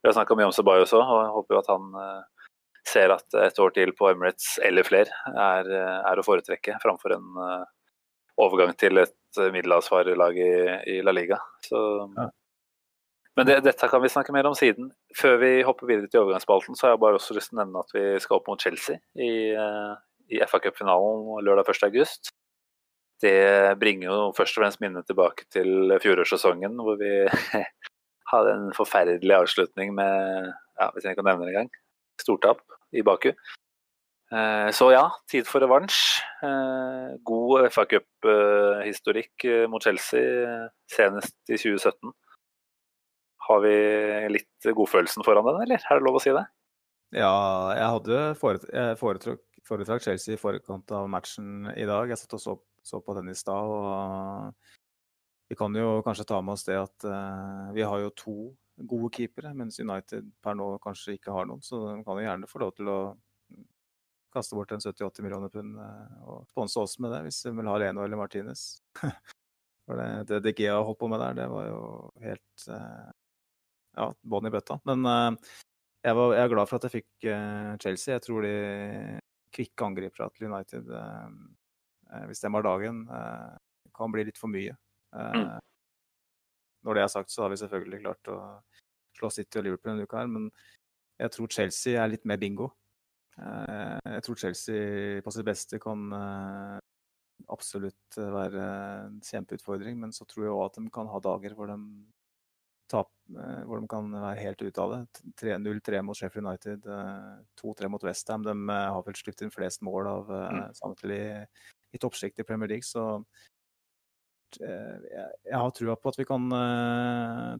vi har snakka mye om Ceballos også, og jeg håper jo at han ser at et år til på Emirates eller flere er, er å foretrekke framfor en overgang til et middelhavsfarerlag i, i La Liga. Så, ja. Men det, dette kan vi snakke mer om siden. Før vi hopper videre til overgangsspalten, så har jeg bare også lyst til å nevne at vi skal opp mot Chelsea i, eh, i FA Cup-finalen lørdag 1.8. Det bringer jo først og fremst minnet tilbake til fjorårssesongen, hvor vi [LAUGHS] hadde en forferdelig avslutning med ja, Vi trenger ikke å nevne det engang. Stortap i Baku. Eh, så ja, tid for revansj. Eh, god FA Cup-historikk eh, mot Chelsea senest i 2017. Har vi litt godfølelsen foran den, eller er det lov å si det? Ja, jeg hadde foretrakk, foretrakk Chelsea i forkant av matchen i dag. Jeg satt og så, så på den i stad. og Vi kan jo kanskje ta med oss det at uh, vi har jo to gode keepere, mens United per nå kanskje ikke har noen. Så de kan jo gjerne få lov til å kaste bort en 70-80 millioner pund eh, og sponse oss med det, hvis vi vil ha Leno eller Martinez. [LAUGHS] For det, det De har holdt på med der, det var jo helt eh, ja, bånn i bøtta. Men eh, jeg, var, jeg, er glad for at jeg fikk Chelsea. Jeg tror de kvikke angripere til United, hvis det var dagen, kan bli litt for mye. Mm. Når det er sagt, så har vi selvfølgelig klart å slå City og Liverpool denne uka her, men jeg tror Chelsea er litt mer bingo. Eh, jeg tror Chelsea på sitt beste kan eh, absolutt være en kjempeutfordring, men så tror jeg òg at de kan ha dager hvor de, tap, eh, hvor de kan være helt ute av det. 0-3 mot Sheffield United, 2-3 mot Westham. De har vel sluppet inn flest mål av mm. samtlige i toppsjiktet i Premier League, så jeg har trua på at vi kan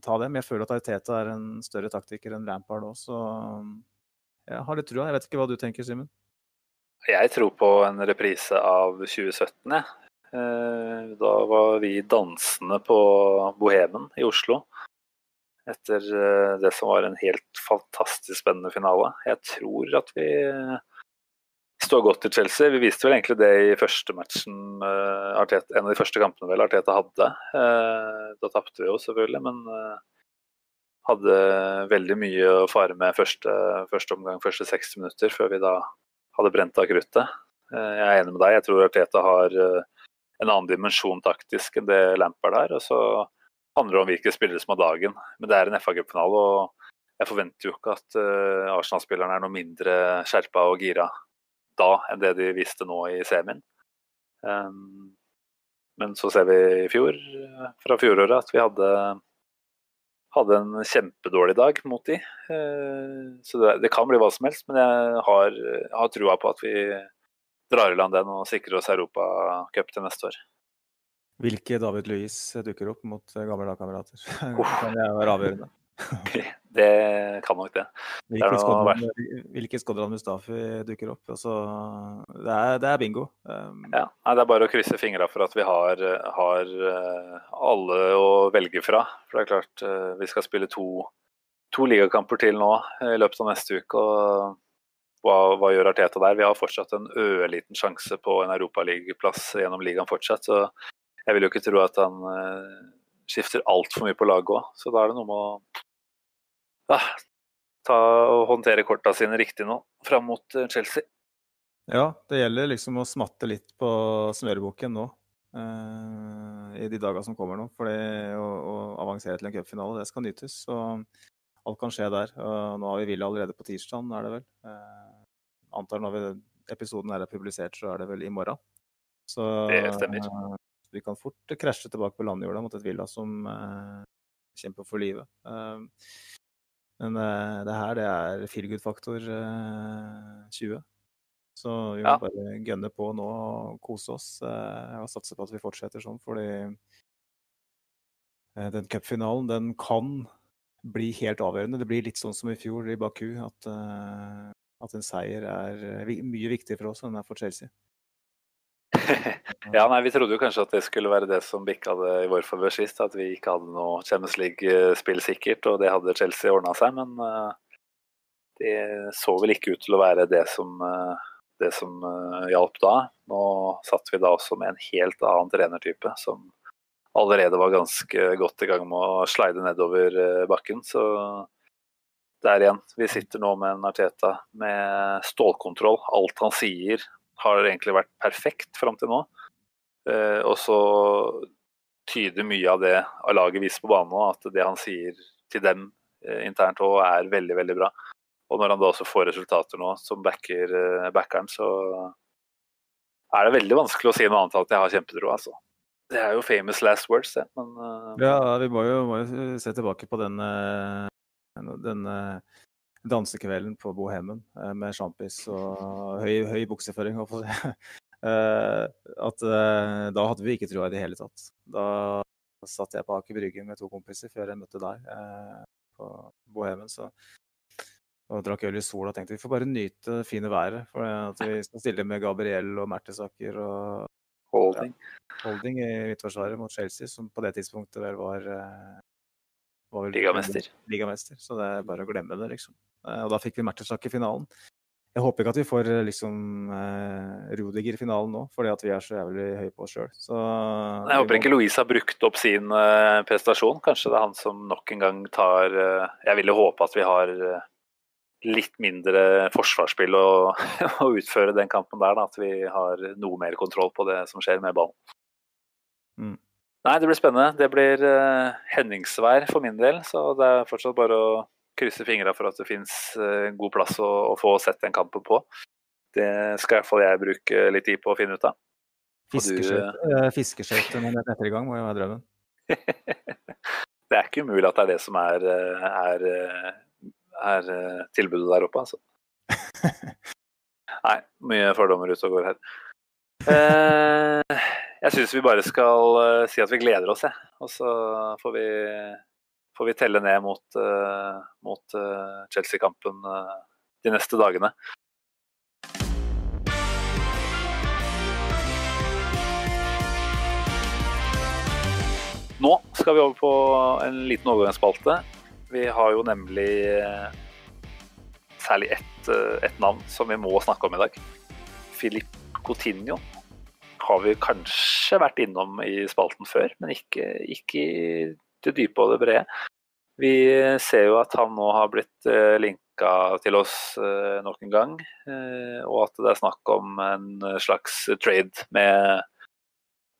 ta det. Men jeg føler at Ariteta er en større taktiker enn Lampard òg, så jeg har litt trua. Jeg vet ikke hva du tenker, Simen? Jeg tror på en reprise av 2017, jeg. Eh, da var vi dansende på Bohemen i Oslo. Etter eh, det som var en helt fantastisk spennende finale. Jeg tror at vi står godt til Chelsea. Vi viste vel egentlig det i første matchen, eh, Arteta, en av de første kampene vel Arteta hadde. Da tapte vi jo selvfølgelig, men hadde veldig mye å fare med første, første omgang, første 60 minutter, før vi da hadde brent av kruttet. Eh, jeg er enig med deg. Jeg tror Arteta har eh, en annen dimensjon taktisk enn det Lampard der, Og så handler det om hvilke spillere som har dagen. Men det er en FA-cupfinale, og jeg forventer jo ikke at Arsenal-spillerne er noe mindre skjerpa og gira da enn det de visste nå i semien. Um, men så ser vi i fjor, fra fjoråret, at vi hadde hadde en kjempedårlig dag mot de. Eh, så det, det, kan bli hva som helst, men jeg har, har trua på at vi drar i land den og sikrer oss Europacup til neste år. Hvilke David Louis dukker opp mot gamle lagkamerater? kan [LAUGHS] det være avgjørende? [LAUGHS] det kan nok det. Hvilke Skodran Mustafi dukker opp. Altså, det, er, det, er, bingo. Um, ja, Det er bare å krysse fingra for at vi har, har, eh, alle å velge fra. For det er klart, eh, vi skal spille to, to ligakamper til nå i løpet av neste uke. og hva, hva, gjør Arteta der? Vi har fortsatt en ørliten sjanse på en europaligaplass gjennom ligaen fortsatt. Så jeg vil jo ikke tro at han skifter altfor mye på laget òg. Så da er det noe med å ta og håndtere korta sine riktig nå, fram mot eh, Chelsea. Ja, det gjelder liksom å smatte litt på smøreboken nå. Uh, I de dagene som kommer nå. For det å, å avansere til en cupfinale, det skal nytes. Så alt kan skje der. Og nå har vi Villa allerede på tirsdag, er det vel. Uh, antar når vi, episoden er publisert, så er det vel i morgen. Så det stemmer. Vi kan fort krasje tilbake på landjorda mot et Villa som kjemper for livet. Eh, men uh, det her, det er feelgood-faktor uh, 20. Så vi må ja. bare gønne på nå og kose oss uh, og satse på at vi fortsetter sånn, fordi den cupfinalen, den kan bli helt avgjørende. Det blir litt sånn som i fjor i Baku, at at en seier er mye viktigere for oss enn den er for Chelsea. [LAUGHS] ja, nei, Vi trodde jo kanskje at det skulle være det som bikka det i vår favør sist. At vi ikke hadde noe Champions League-spill sikkert, og det hadde Chelsea ordna seg. Men eh, det så vel ikke ut til å være det som, eh, det som eh, hjalp da. Nå satt vi da også med en helt annen trenertype som allerede var ganske godt i gang med å slide nedover bakken. Så der igjen. Vi sitter nå med en Arteta med stålkontroll. Alt han sier har egentlig vært perfekt fram til nå. Eh, og så tyder mye av det av laget viser på banen nå, at det han sier til dem eh, internt òg er veldig, veldig bra. Og når han da også får resultater nå som backer eh, backeren, så er det veldig vanskelig å si noe annet enn at jeg har kjempetro, altså. Det er jo famous last words, det. Men eh, Ja, vi må jo, må jo se tilbake på den, eh, den eh, dansekvelden på Bohemen eh, med sjampis og høy, høy bukseføring. holdt på å si. [LAUGHS] Eh, At eh, da hadde vi ikke trua i det hele tatt. Da satt jeg på Aker Brygge med to kompiser før jeg møtte deg eh, på Bohemen. Så, og drakk øl i sola og tenkte vi får bare nyte det fine været. For at vi skal stille med Gabriel og Mertesaker og holding. Holding i midtforsvaret mot Chelsea, som på det tidspunktet vel var, var Ligamester. ligamester. Så det er bare å glemme det, liksom. Eh, Og da fikk vi Mertesack i finalen. Jeg håper ikke at vi får eh, liksom eh, Rudiger i finalen nå, fordi at vi er så jævlig høye på oss sjøl. Jeg håper ikke Louise har brukt opp sin eh, prestasjon. Kanskje det er han som nok en gang tar eh, Jeg ville håpe at vi har eh, litt mindre forsvarsspill å, [LAUGHS] å utføre den kampen der. Da. At vi har noe mer kontroll på det som skjer med ballen. Mm. Nei, det blir spennende. Det blir hendingsvær for min del, så det er fortsatt bare å krysse fingra for at det fins god plass å, å få sett den kampen på. Det skal i hvert fall jeg bruke litt tid på å finne ut av. Fiskeskøyter eh, fiskeskøyter med etter i gang må jo være drømmen. [LAUGHS] det er ikke umulig at det er det som er, eh, er, eh, er eh, tilbudet der oppe, altså. [LAUGHS] Nei, mye fordommer ute og går her. Eh, jeg syns vi bare skal eh, si at vi gleder oss, jeg. Og så får vi, får vi telle ned mot, eh, mot eh, Chelsea-kampen eh, de neste dagene. Nå skal vi over på en liten overgangsspalte. Vi har jo nemlig særlig ett, ett navn som vi må snakke om i dag. Filip Coutinho har vi kanskje vært innom i spalten før, men ikke, ikke det dype og det brede. Vi ser jo at han nå har blitt eh, linka til oss eh, nok en gang, eh, og at det er snakk om en slags trade med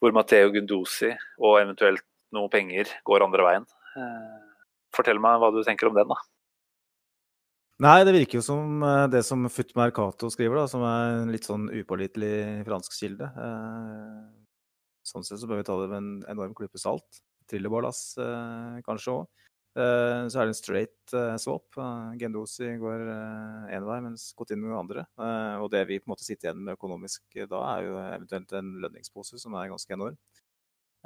hvor Matteo Gundosi og eventuelt noe penger går andre veien. Fortell meg hva du tenker om den, da. Nei, det virker jo som det som Futmer Mercato skriver, da, som er en litt sånn upålitelig fransk kilde. Sånn sett så bør vi ta det med en enorm klype salt. Trillebårlass eh, kanskje òg. Så er det en straight eh, swap. Eh, Gendosi går én vei, mens Coutinho går andre. Eh, Og det vi på en måte sitter igjen med økonomisk eh, da, er jo eventuelt en lønningspose som er ganske enorm.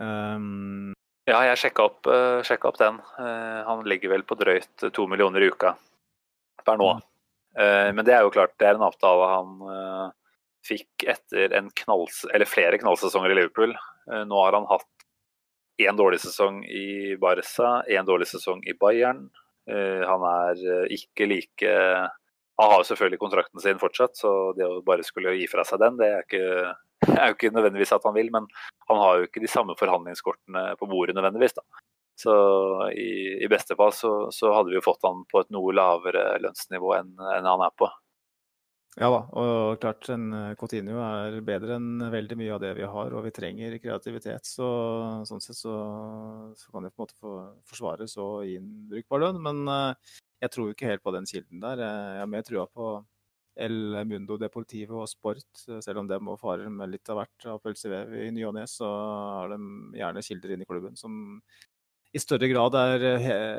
Um, Ja, jeg sjekka opp, opp den. Eh, han ligger vel på drøyt to millioner i uka per nå. Eh, men det er jo klart, det er en avtale han eh, fikk etter en knalls, eller flere knallsesonger i Liverpool. Eh, nå har han hatt én dårlig sesong i Barca, én dårlig sesong i Bayern. Eh, han er eh, ikke like Han har jo selvfølgelig kontrakten sin fortsatt, så det å bare skulle gi fra seg den, det er, ikke, [LAUGHS] er jo ikke nødvendigvis at han vil. Men han har jo ikke de samme forhandlingskortene på bordet nødvendigvis. da. Så i, i beste fall så, så hadde vi jo fått han på et noe lavere lønnsnivå enn, enn han er på. Ja da, og klart en Cotinio Coutinho er bedre enn veldig mye av det vi har, og vi trenger kreativitet. Så sånn sett så, så kan vi på en måte forsvare så brukbar lønn. Men eh, jeg tror ikke helt på den kilden der. Jeg har mer trua på El Mundo Deportivo og Sport, selv om de må fare med litt av hvert av pølsevev i ny og ne, så har de gjerne kilder inne i klubben som i større grad er,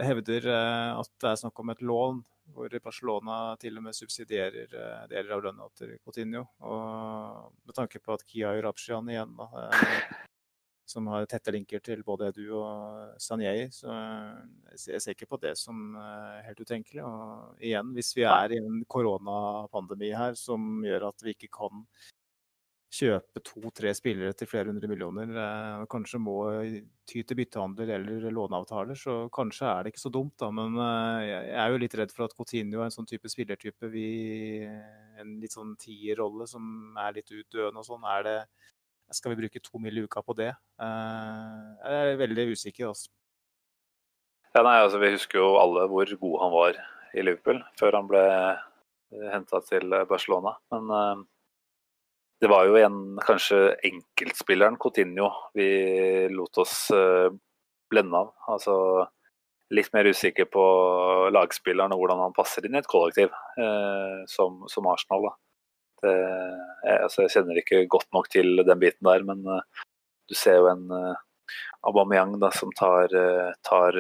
hevder eh, at det er snakk om et lån, hvor Barcelona til og med subsidierer eh, deler av lønna til Coutinho. Og med tanke på at Kia Urabshian igjen da, eh, som har tette linker til både Edu og Sanjei. Så jeg ser ikke på det som helt utenkelig. Og igjen, hvis vi er i en koronapandemi her som gjør at vi ikke kan kjøpe to-tre spillere til flere hundre millioner, eh, kanskje må ty til byttehandler eller låneavtaler, så kanskje er det ikke så dumt. da, Men eh, jeg er jo litt redd for at Coutinho er en sånn type spillertype vi En litt sånn tierrolle som er litt utdøende og sånn. er det skal vi bruke to mill. i uka på det? Eh, jeg er veldig usikker. altså. Ja, nei, altså Vi husker jo alle hvor god han var i Liverpool før han ble henta til Barcelona. Men det var jo en, kanskje enkeltspilleren Coutinho vi lot oss uh, blende av. Altså litt mer usikker på lagspilleren og hvordan han passer inn i et kollektiv, eh, som, som, Arsenal. Det, jeg, altså, jeg, kjenner ikke godt nok til den biten der, men uh, du ser jo en Aubameyang da, som tar, tar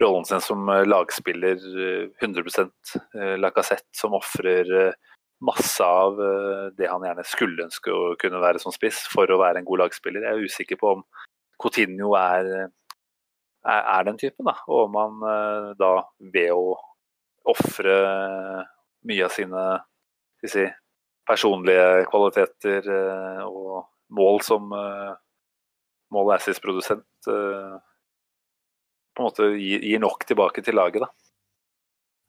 rollen sin som lagspiller 100% Lacassette, som ofrer masse av eh, det han gjerne skulle ønske å kunne være som spiss for å være en god lagspiller. Jeg er usikker på om Coutinho er, er, er den typen, da. Og om han eh, da ved å ofre mye av sine si, personlige kvaliteter eh, og mål som mål assist-produsent på en måte gir, nok tilbake til laget, da.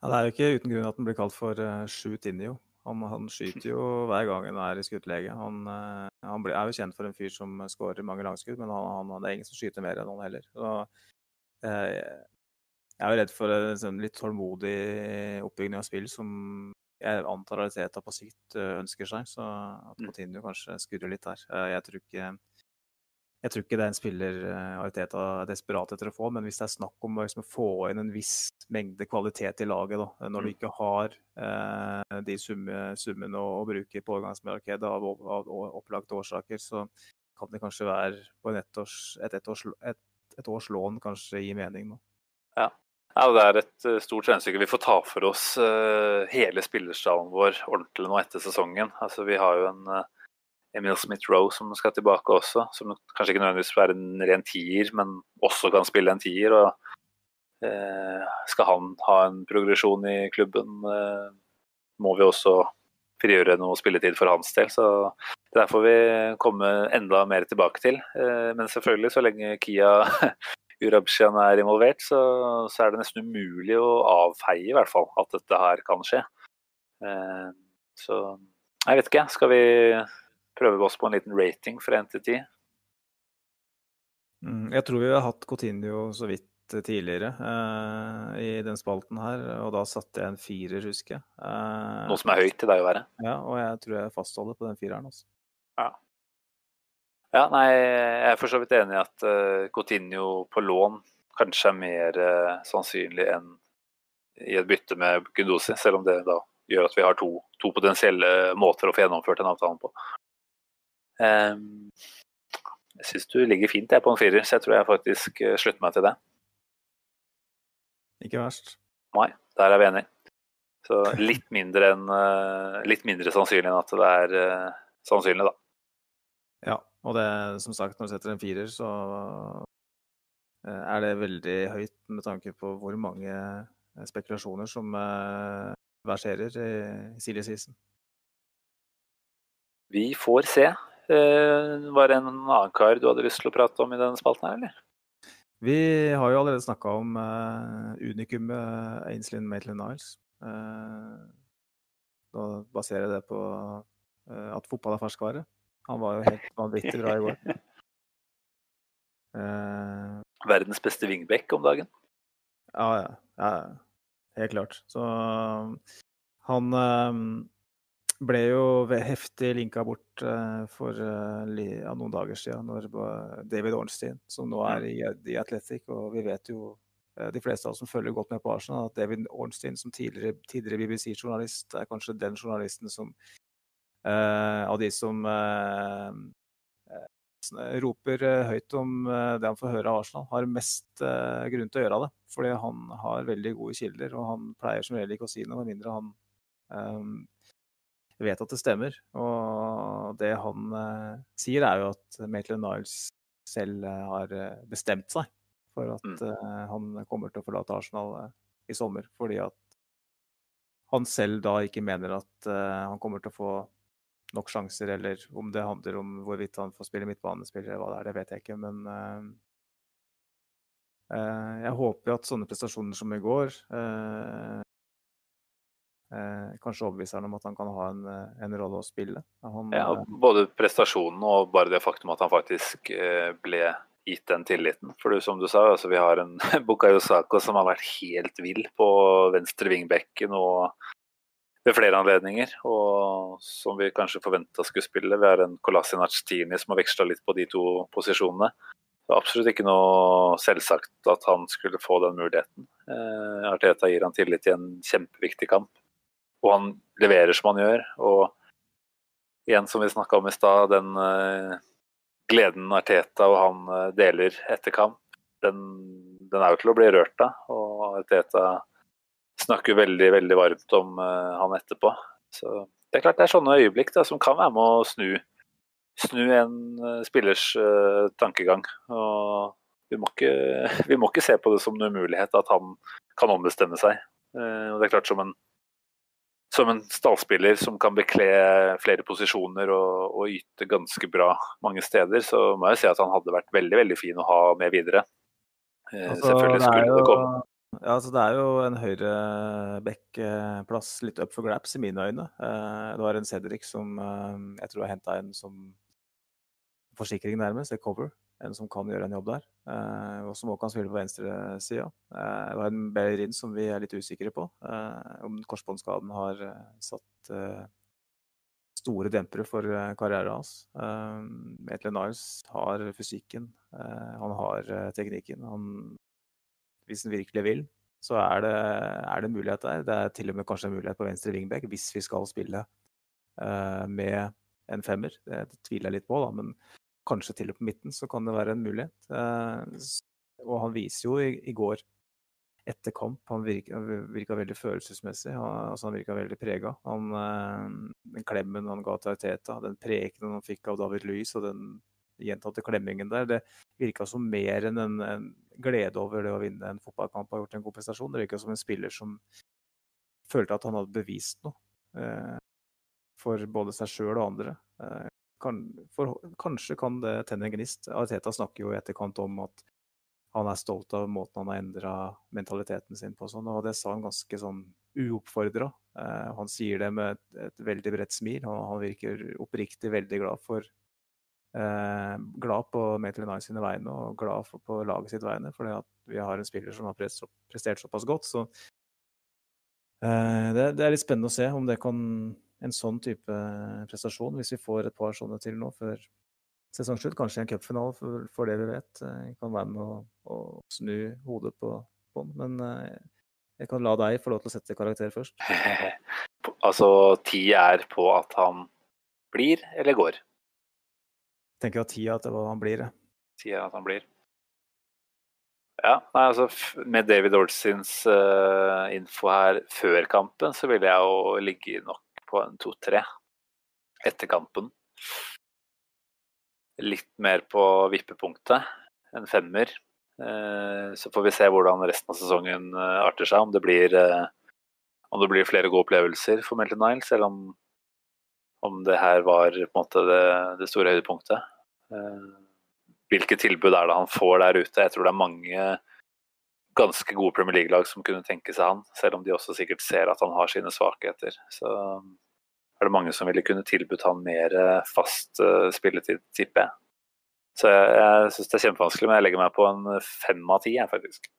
Ja, det er jo ikke uten grunn at den blir kalt for uh, Shoot-Inio. Han, han, skyter jo hver gang han er i skuddlege. Han, eh, han ble, er jo kjent for en fyr som skårer mange langskudd, men han, det er ingen som skyter mer enn han heller. Så, eh, jeg er jo redd for en sånn litt tålmodig oppbygging av spill som jeg antar Ariteta på sikt eh, ønsker seg. Så at mm. Coutinho kanskje skurrer litt der. Eh, jeg tror ikke jeg tror ikke det er en spiller Ariteta er desperat etter å få, men hvis det er snakk om liksom, å få inn en viss mengde kvalitet i laget, da, når du mm. ikke har eh, de summe, summene å, å, bruke på overgangsmarkedet av, av, opplagte årsaker, så kan det kanskje være på ettårs, et, et, års, et, et, års, lån kanskje gi mening nå. Ja. ja det er et uh, stort regnestykke. Vi får ta for oss hele spillerstallen vår ordentlig nå etter sesongen. Altså, vi har jo en Emil Smith-Roe som skal tilbake også. Som kanskje ikke nødvendigvis er en ren tier, men også kan spille en tier. og eh, Skal han ha en progresjon i klubben, eh, må vi også frigjøre noe spilletid for hans del. så Det der får vi komme enda mer tilbake til. Eh, men selvfølgelig, så lenge Kia [LAUGHS] Urabshian er involvert, så, så, er det nesten umulig å avfeie i hvert fall at dette her kan skje. Eh, så jeg vet ikke. Skal vi prøver vi oss på en liten rating fra 1 til 10. Mm, jeg tror vi har hatt Coutinho så vidt tidligere eh, i den spalten her, og da satte jeg en firer, husker jeg. Eh, Noe som er høyt til deg å være? Ja, og jeg tror jeg fastholder på den fireren. Også. Ja. ja, nei, jeg er for så vidt enig i at uh, Coutinho på lån kanskje er mer sannsynlig enn i et bytte med Gundosi, selv om det da gjør at vi har to, to potensielle måter å få gjennomført en avtale på. Ehm, jeg syns du ligger fint jeg på en firer, så jeg tror jeg faktisk eh, slutter meg til det. Ikke verst. Nei, der er vi enige. Så litt [LAUGHS] mindre, enn, eh, litt mindre sannsynlig enn at det er uh, sannsynlig, da. Ja, og det som sagt, når du setter en firer, så er det veldig høyt med tanke på hvor mange spekulasjoner som verserer i silje season. Vi får se. Eh, var det en annen kar du hadde lyst til å prate om i denne spalten her, eller? Vi har jo allerede snakka om uh, unikumet uh, Ainslin Maitland Niles. Uh, da baserer jeg det på uh, at fotball er ferskvare. Han var jo helt vanvittig bra i går. Verdens beste wingback om dagen? Ja, ja. ja helt klart. Så han ble jo heftig linka bort uh, for uh, ja, noen dager siden, når David Ornstein, som nå er i, i Athletic, og vi vet jo uh, de fleste av oss som følger godt med på Arsenal, at David Ornstein som tidligere, tidligere BBC-journalist er kanskje den journalisten som av de som roper høyt om det han får høre av Arsenal, har mest grunn til å gjøre det. Fordi han har veldig gode kilder, og han pleier som regel ikke å si noe med mindre han um, vet at det stemmer. Og det han eh, sier, er jo at Maitland Niles selv eh, har eh, bestemt seg for at Mm. han kommer til å forlate Arsenal i sommer. Fordi at han selv da ikke mener at han kommer til å få nok sjanser, eller om det handler om hvorvidt han får spille midtbanespiller eller hva det er, det vet jeg ikke. Men eh, jeg håper at sånne prestasjoner som i går eh, kanskje overbeviser han om at han kan ha en, eh, en rolle å spille. Han, Ja, eh, både prestasjonen og bare det faktum at han faktisk eh, ble gitt den tilliten. For du, som du sa, altså, vi har en [LAUGHS] Bukayo Sako som har vært helt vill på venstre vingbekken og ved flere anledninger. Og som vi kanskje forventa skulle spille. Vi har en Kolasinac Tini som har veksla litt på de to posisjonene. Det var absolutt ikke noe selvsagt at han skulle få den muligheten. Eh, Arteta gir han tillit i en kjempeviktig kamp. Og han leverer som han gjør. Og igjen, som vi snakka om i stad, den uh, gleden Arteta og han eh, deler etter kamp, den, den er jo til å bli rørt av. Og Arteta snakker veldig, veldig varmt om uh, han etterpå. Så det er klart det er sånne øyeblikk da, som kan være med å snu, snu en eh, spillers tankegang. Og vi må, ikke, [LAUGHS] vi må ikke se på det som en umulighet at han kan ombestemme seg. Og det er klart som en som en stallspiller som kan bekle flere posisjoner og, og yte ganske bra mange steder, så må jeg si at han hadde vært veldig veldig fin å ha med videre. Eh, Altså, Selvfølgelig skulle det jo- komme. Ja, altså det er jo en høyre back-plass litt up for grabs i mine øyne. Eh, Det var en Cedric som eh, jeg tror har henta en som forsikring nærmest, et cover. En som kan gjøre en jobb der. eh, Og som også kan spille på venstresida. Det var en Bellerin som vi er litt usikre på. eh, Om korsbåndskaden har eh, satt eh, store dempere for eh, karrieren hans. Etle Niles har fysikken, eh, han har eh, teknikken. Han hvis han virkelig vil, så er det, er det mulighet der. Det er til og med kanskje en mulighet på venstre wingback hvis vi skal spille eh, med en femmer. Det tviler jeg litt på, da, men kanskje til og på midten så kan det være en mulighet. Eh, og han viser jo i, i går etter kamp Han virka, virka veldig følelsesmessig. Han, altså han virka veldig prega. Eh, den klemmen han ga til Arteta, den prekenen han fikk av David Luiz og den gjentatte klemmingen der, det virka som mer enn en, en glede over det å vinne en fotballkamp og ha gjort en god prestasjon. Det virka som en spiller som følte at han hadde bevist noe eh, for både seg sjøl og andre. Kan, for, kanskje kan det tenne en gnist. Arteta snakker jo i etterkant om at han er stolt av måten han har endra mentaliteten sin på. Sånn, og det sa han ganske sånn uoppfordra. Eh, han sier det med et, et veldig bredt smil. Han, han virker oppriktig veldig glad for eh, glad på Maitland Nice sine vegne og glad for, på laget sitt vegne, fordi vi har en spiller som har prestert såpass godt. Så eh, det, det er litt spennende å se om det kan en sånn type prestasjon, hvis vi får et par sånne til nå før sesongslutt, kanskje en cupfinale for, for det vi vet, Jeg kan være med å, å snu hodet på, bånn. Men eh, jeg kan la deg få lov til å sette karakter først. [LAUGHS] altså ti er på at han blir eller går. Jeg Tenker at tida er hva han blir. jeg. Ti er at han blir. Ja, nei, altså med David Olsins uh, info her før kampen, så ville jeg jo ligge nok på en to-tre etter kampen. Litt mer på vippepunktet, en femmer. Eh, så får vi se hvordan resten av sesongen eh, arter seg. Om det blir, eh, om det blir flere gode opplevelser for Melton Niles, eller om, om det her var måte det, det store høydepunktet. Hvilke tilbud er det han får der ute? Jeg tror det er mange ganske gode Premier League-lag som kunne tenke seg han, selv om de også sikkert ser at han har sine svakheter. Så er det mange som ville kunne tilbudt han mer eh, fast eh, spilletid, tipper jeg. Så jeg, jeg syns det er kjempevanskelig, men jeg legger meg på en fem av ti, jeg, faktisk.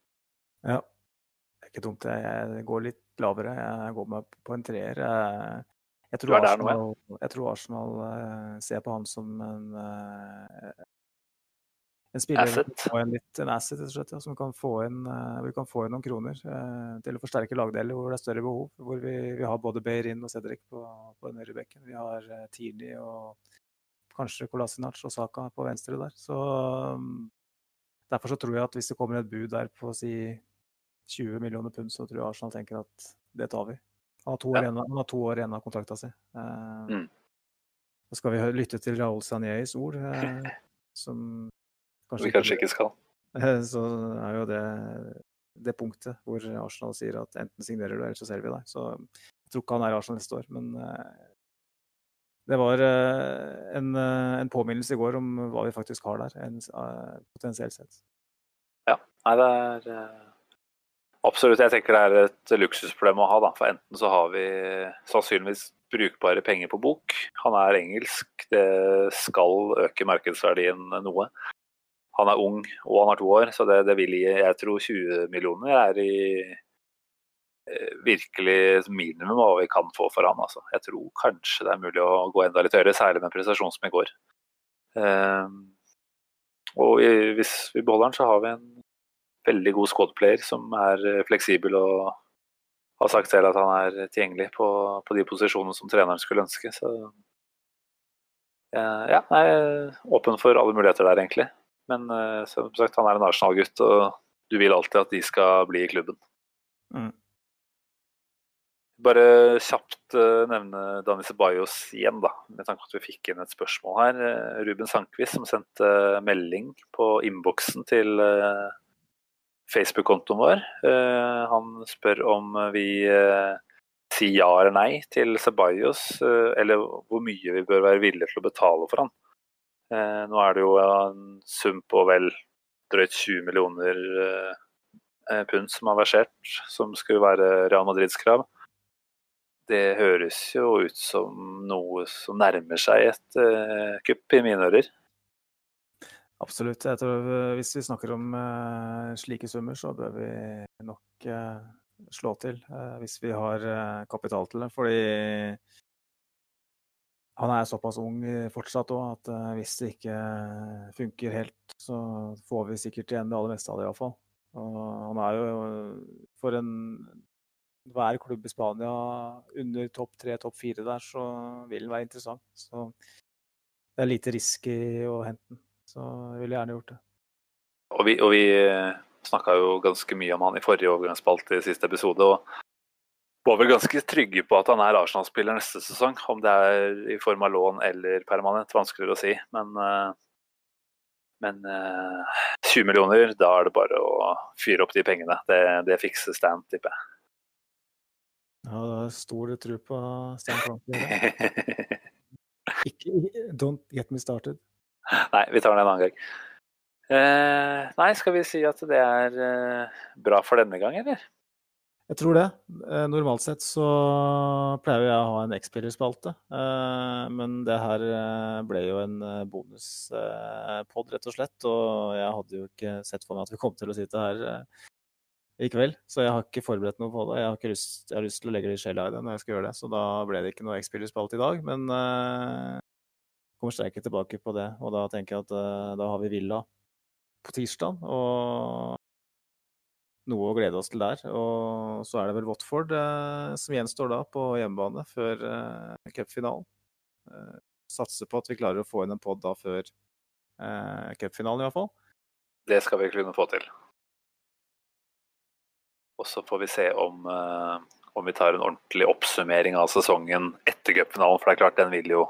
Ja. Det er ikke dumt. Jeg jeg går litt lavere. Jeg går meg på en treer. Jeg, tror. Arsenal, jeg tror Arsenal eh, ser på han som en en spiller og en, litt, en asset, slett, ja, som kan få inn, eh, vi kan få inn noen kroner eh, til å forsterke lagdeler hvor det er større behov. Hvor vi, vi har både Beirin og Cedric på, på den høyre bekken. Vi har uh, Tini og kanskje Kolasinac og Saka på venstre der. Så um, Derfor så tror jeg at hvis det kommer et bud der på si 20 millioner pund, så tror jeg Arsenal tenker at det tar vi. Han har to år Ja. igjen, han har to år igjen av kontrakta si. Eh, Mm. Så skal vi lytte til Raoul Sanieis ord, eh, [LAUGHS] som vi kanskje ikke skal. Så er jo det det punktet hvor Arsenal sier at enten signerer du, eller så selger vi deg. Så jeg tror ikke han er Arsenal neste år, men det var en, en påminnelse i går om hva vi faktisk har der, en, potensielt sett. Ja, nei, det er absolutt. Jeg tenker det er et luksusproblem å ha, da. For enten så har vi sannsynligvis brukbare penger på bok. Han er engelsk, det skal øke markedsverdien noe. Han er ung og han har to år, så det, det vil gi Jeg tror 20 millioner er i eh, virkelig minimum hva vi kan få for han. Altså. Jeg tror kanskje det er mulig å gå enda litt høyere, særlig med prestasjonen prestasjon som i går. Um, og hvis vi beholder han, så har vi en veldig god squad-player som er fleksibel og har sagt selv at han er tilgjengelig på, på de posisjonene som treneren skulle ønske. Så ja, jeg er åpen for alle muligheter der, egentlig. Men uh, som sagt, han er en Arsenal-gutt, og du vil alltid at de skal bli i klubben. Mm. Bare kjapt uh, nevne Dani Ceballos igjen, da, med tanke på at vi fikk inn et spørsmål her. Uh, Ruben Sankvist som sendte melding på innboksen til Facebook-kontoen vår. Eh, han spør om vi eh, sier ja eller nei til Ceballos, eh, eller hvor mye vi bør være villige til å betale for han. Nå er det jo en sum på vel drøyt 20 millioner pund som har versert, som skulle være Real Madrids krav. Det høres jo ut som noe som nærmer seg et kupp i mine ører. Absolutt. Jeg tror eh, Hvis vi snakker om slike summer, så bør vi nok slå til hvis vi har kapital til det. Fordi han er såpass ung fortsatt òg at hvis det ikke funker helt, så får vi sikkert igjen det aller meste av det iallfall. Og han er jo for en hver klubb i Spania under topp tre, topp fire der, så vil han være interessant. Så det er lite risky å hente den. Så jeg ville gjerne gjort det. Og vi, og vi eh, snakka jo ganske mye om han i forrige overgangsspalte i siste episode. og var vel ganske trygge på at han er Arsenal-spiller neste sesong. Om det er i form av lån eller permanent, vanskeligere å si. Men, eh, men 20 eh, millioner, da er det bare å fyre opp de pengene. Det, det fikser Stan, tipper jeg. Ja, det er stor tro på Stan Kroenke. [LAUGHS] Don't get me started. Nei, vi tar den en annen gang. Eh, nei, skal vi si at det er eh, bra for denne gang, eller? Jeg tror det. Eh, normalt sett så pleier jeg å ha en X-spillerspalte. Eh, men det her eh, ble jo en bonuspod, rett og slett. Og jeg hadde jo ikke sett for meg at vi kom til å sitte her i kveld. Så jeg har ikke forberedt noe på det. Jeg har, lyst, jeg har lyst, til å legge i sjela i det når jeg skal gjøre det. Så da ble det ikke noe X-spillerspalte i dag. Men jeg kommer sterkt tilbake på det. Og da tenker jeg at da har vi Villa på tirsdag, og noe å glede oss til der. Og så er det vel Watford eh, som gjenstår da på hjemmebane før eh, cupfinalen. Eh, satser på at vi klarer å få inn en pod da før eh, cupfinalen, fall? Det skal vi kunne få til. Og så får vi se om, om vi tar en ordentlig oppsummering av sesongen etter cupfinalen. For det er klart, den vil jo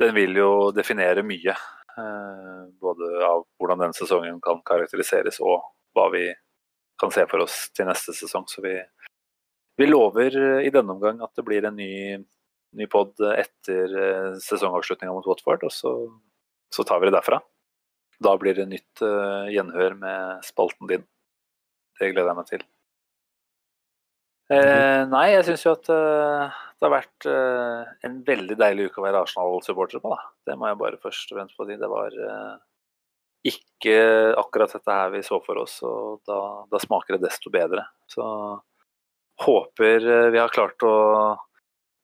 den vil jo definere mye. Eh, både av hvordan denne sesongen kan karakteriseres, og hva vi kan se for oss til neste sesong. Så vi, vi lover i denne omgang at det blir en ny, ny pod etter eh, sesongavslutninga mot Watford, og så, så, tar vi det derfra. Da blir det nytt uh, gjenhør med spalten din. Det gleder jeg meg til. Eh, nei, jeg syns jo at uh, det har vært uh, en veldig deilig uke å være Arsenal-supporter på. Da. Det må jeg bare først og fremst få si. Det var ikke akkurat dette her vi så for oss, og da, da smaker det desto bedre. Så håper vi har klart å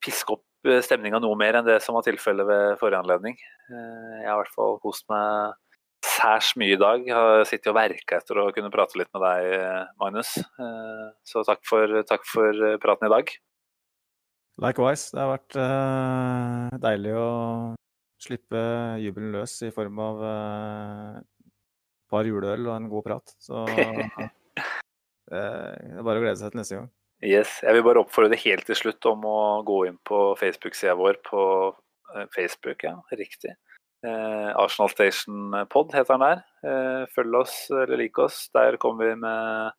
piske opp stemninga noe mer enn det som var tilfellet ved forrige anledning. Jeg har i hvert fall kost meg særs mye i dag. Jeg har sittet og verka etter å kunne prate litt med deg, Magnus. Eh, så takk for, takk for praten i dag. Likewise. Det har vært deilig å slippe jubelen løs i form av et par juleøl og en god prat. Så uh, [LAUGHS] det er bare å glede seg til neste gang. Yes. Jeg vil bare oppfordre deg helt til slutt om å gå inn på Facebook-sida vår på Facebook, ja, riktig Eh, Arsenal Station Pod heter den der. Eh, følg oss eller lik oss. Der kommer vi med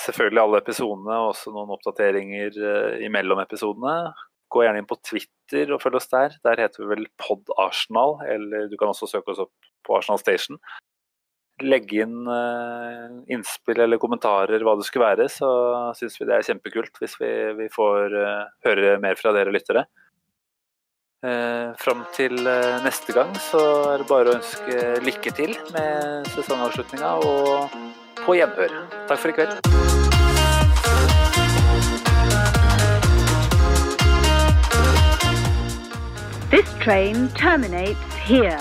selvfølgelig alle episodene og også noen oppdateringer eh, imellom episodene. Gå gjerne inn på Twitter og følg oss der. Der heter vi vel Pod Arsenal, eller du kan også søke oss opp på Arsenal Station. Legg inn uh, innspill eller kommentarer, hva det skulle være, så syns vi det er kjempekult hvis vi, vi får uh, høre mer fra dere lyttere. Eh, Fram til eh, neste gang så er det bare å ønske lykke til med sesongavslutninga og på gjenhør. Takk for i kveld. Train terminates here.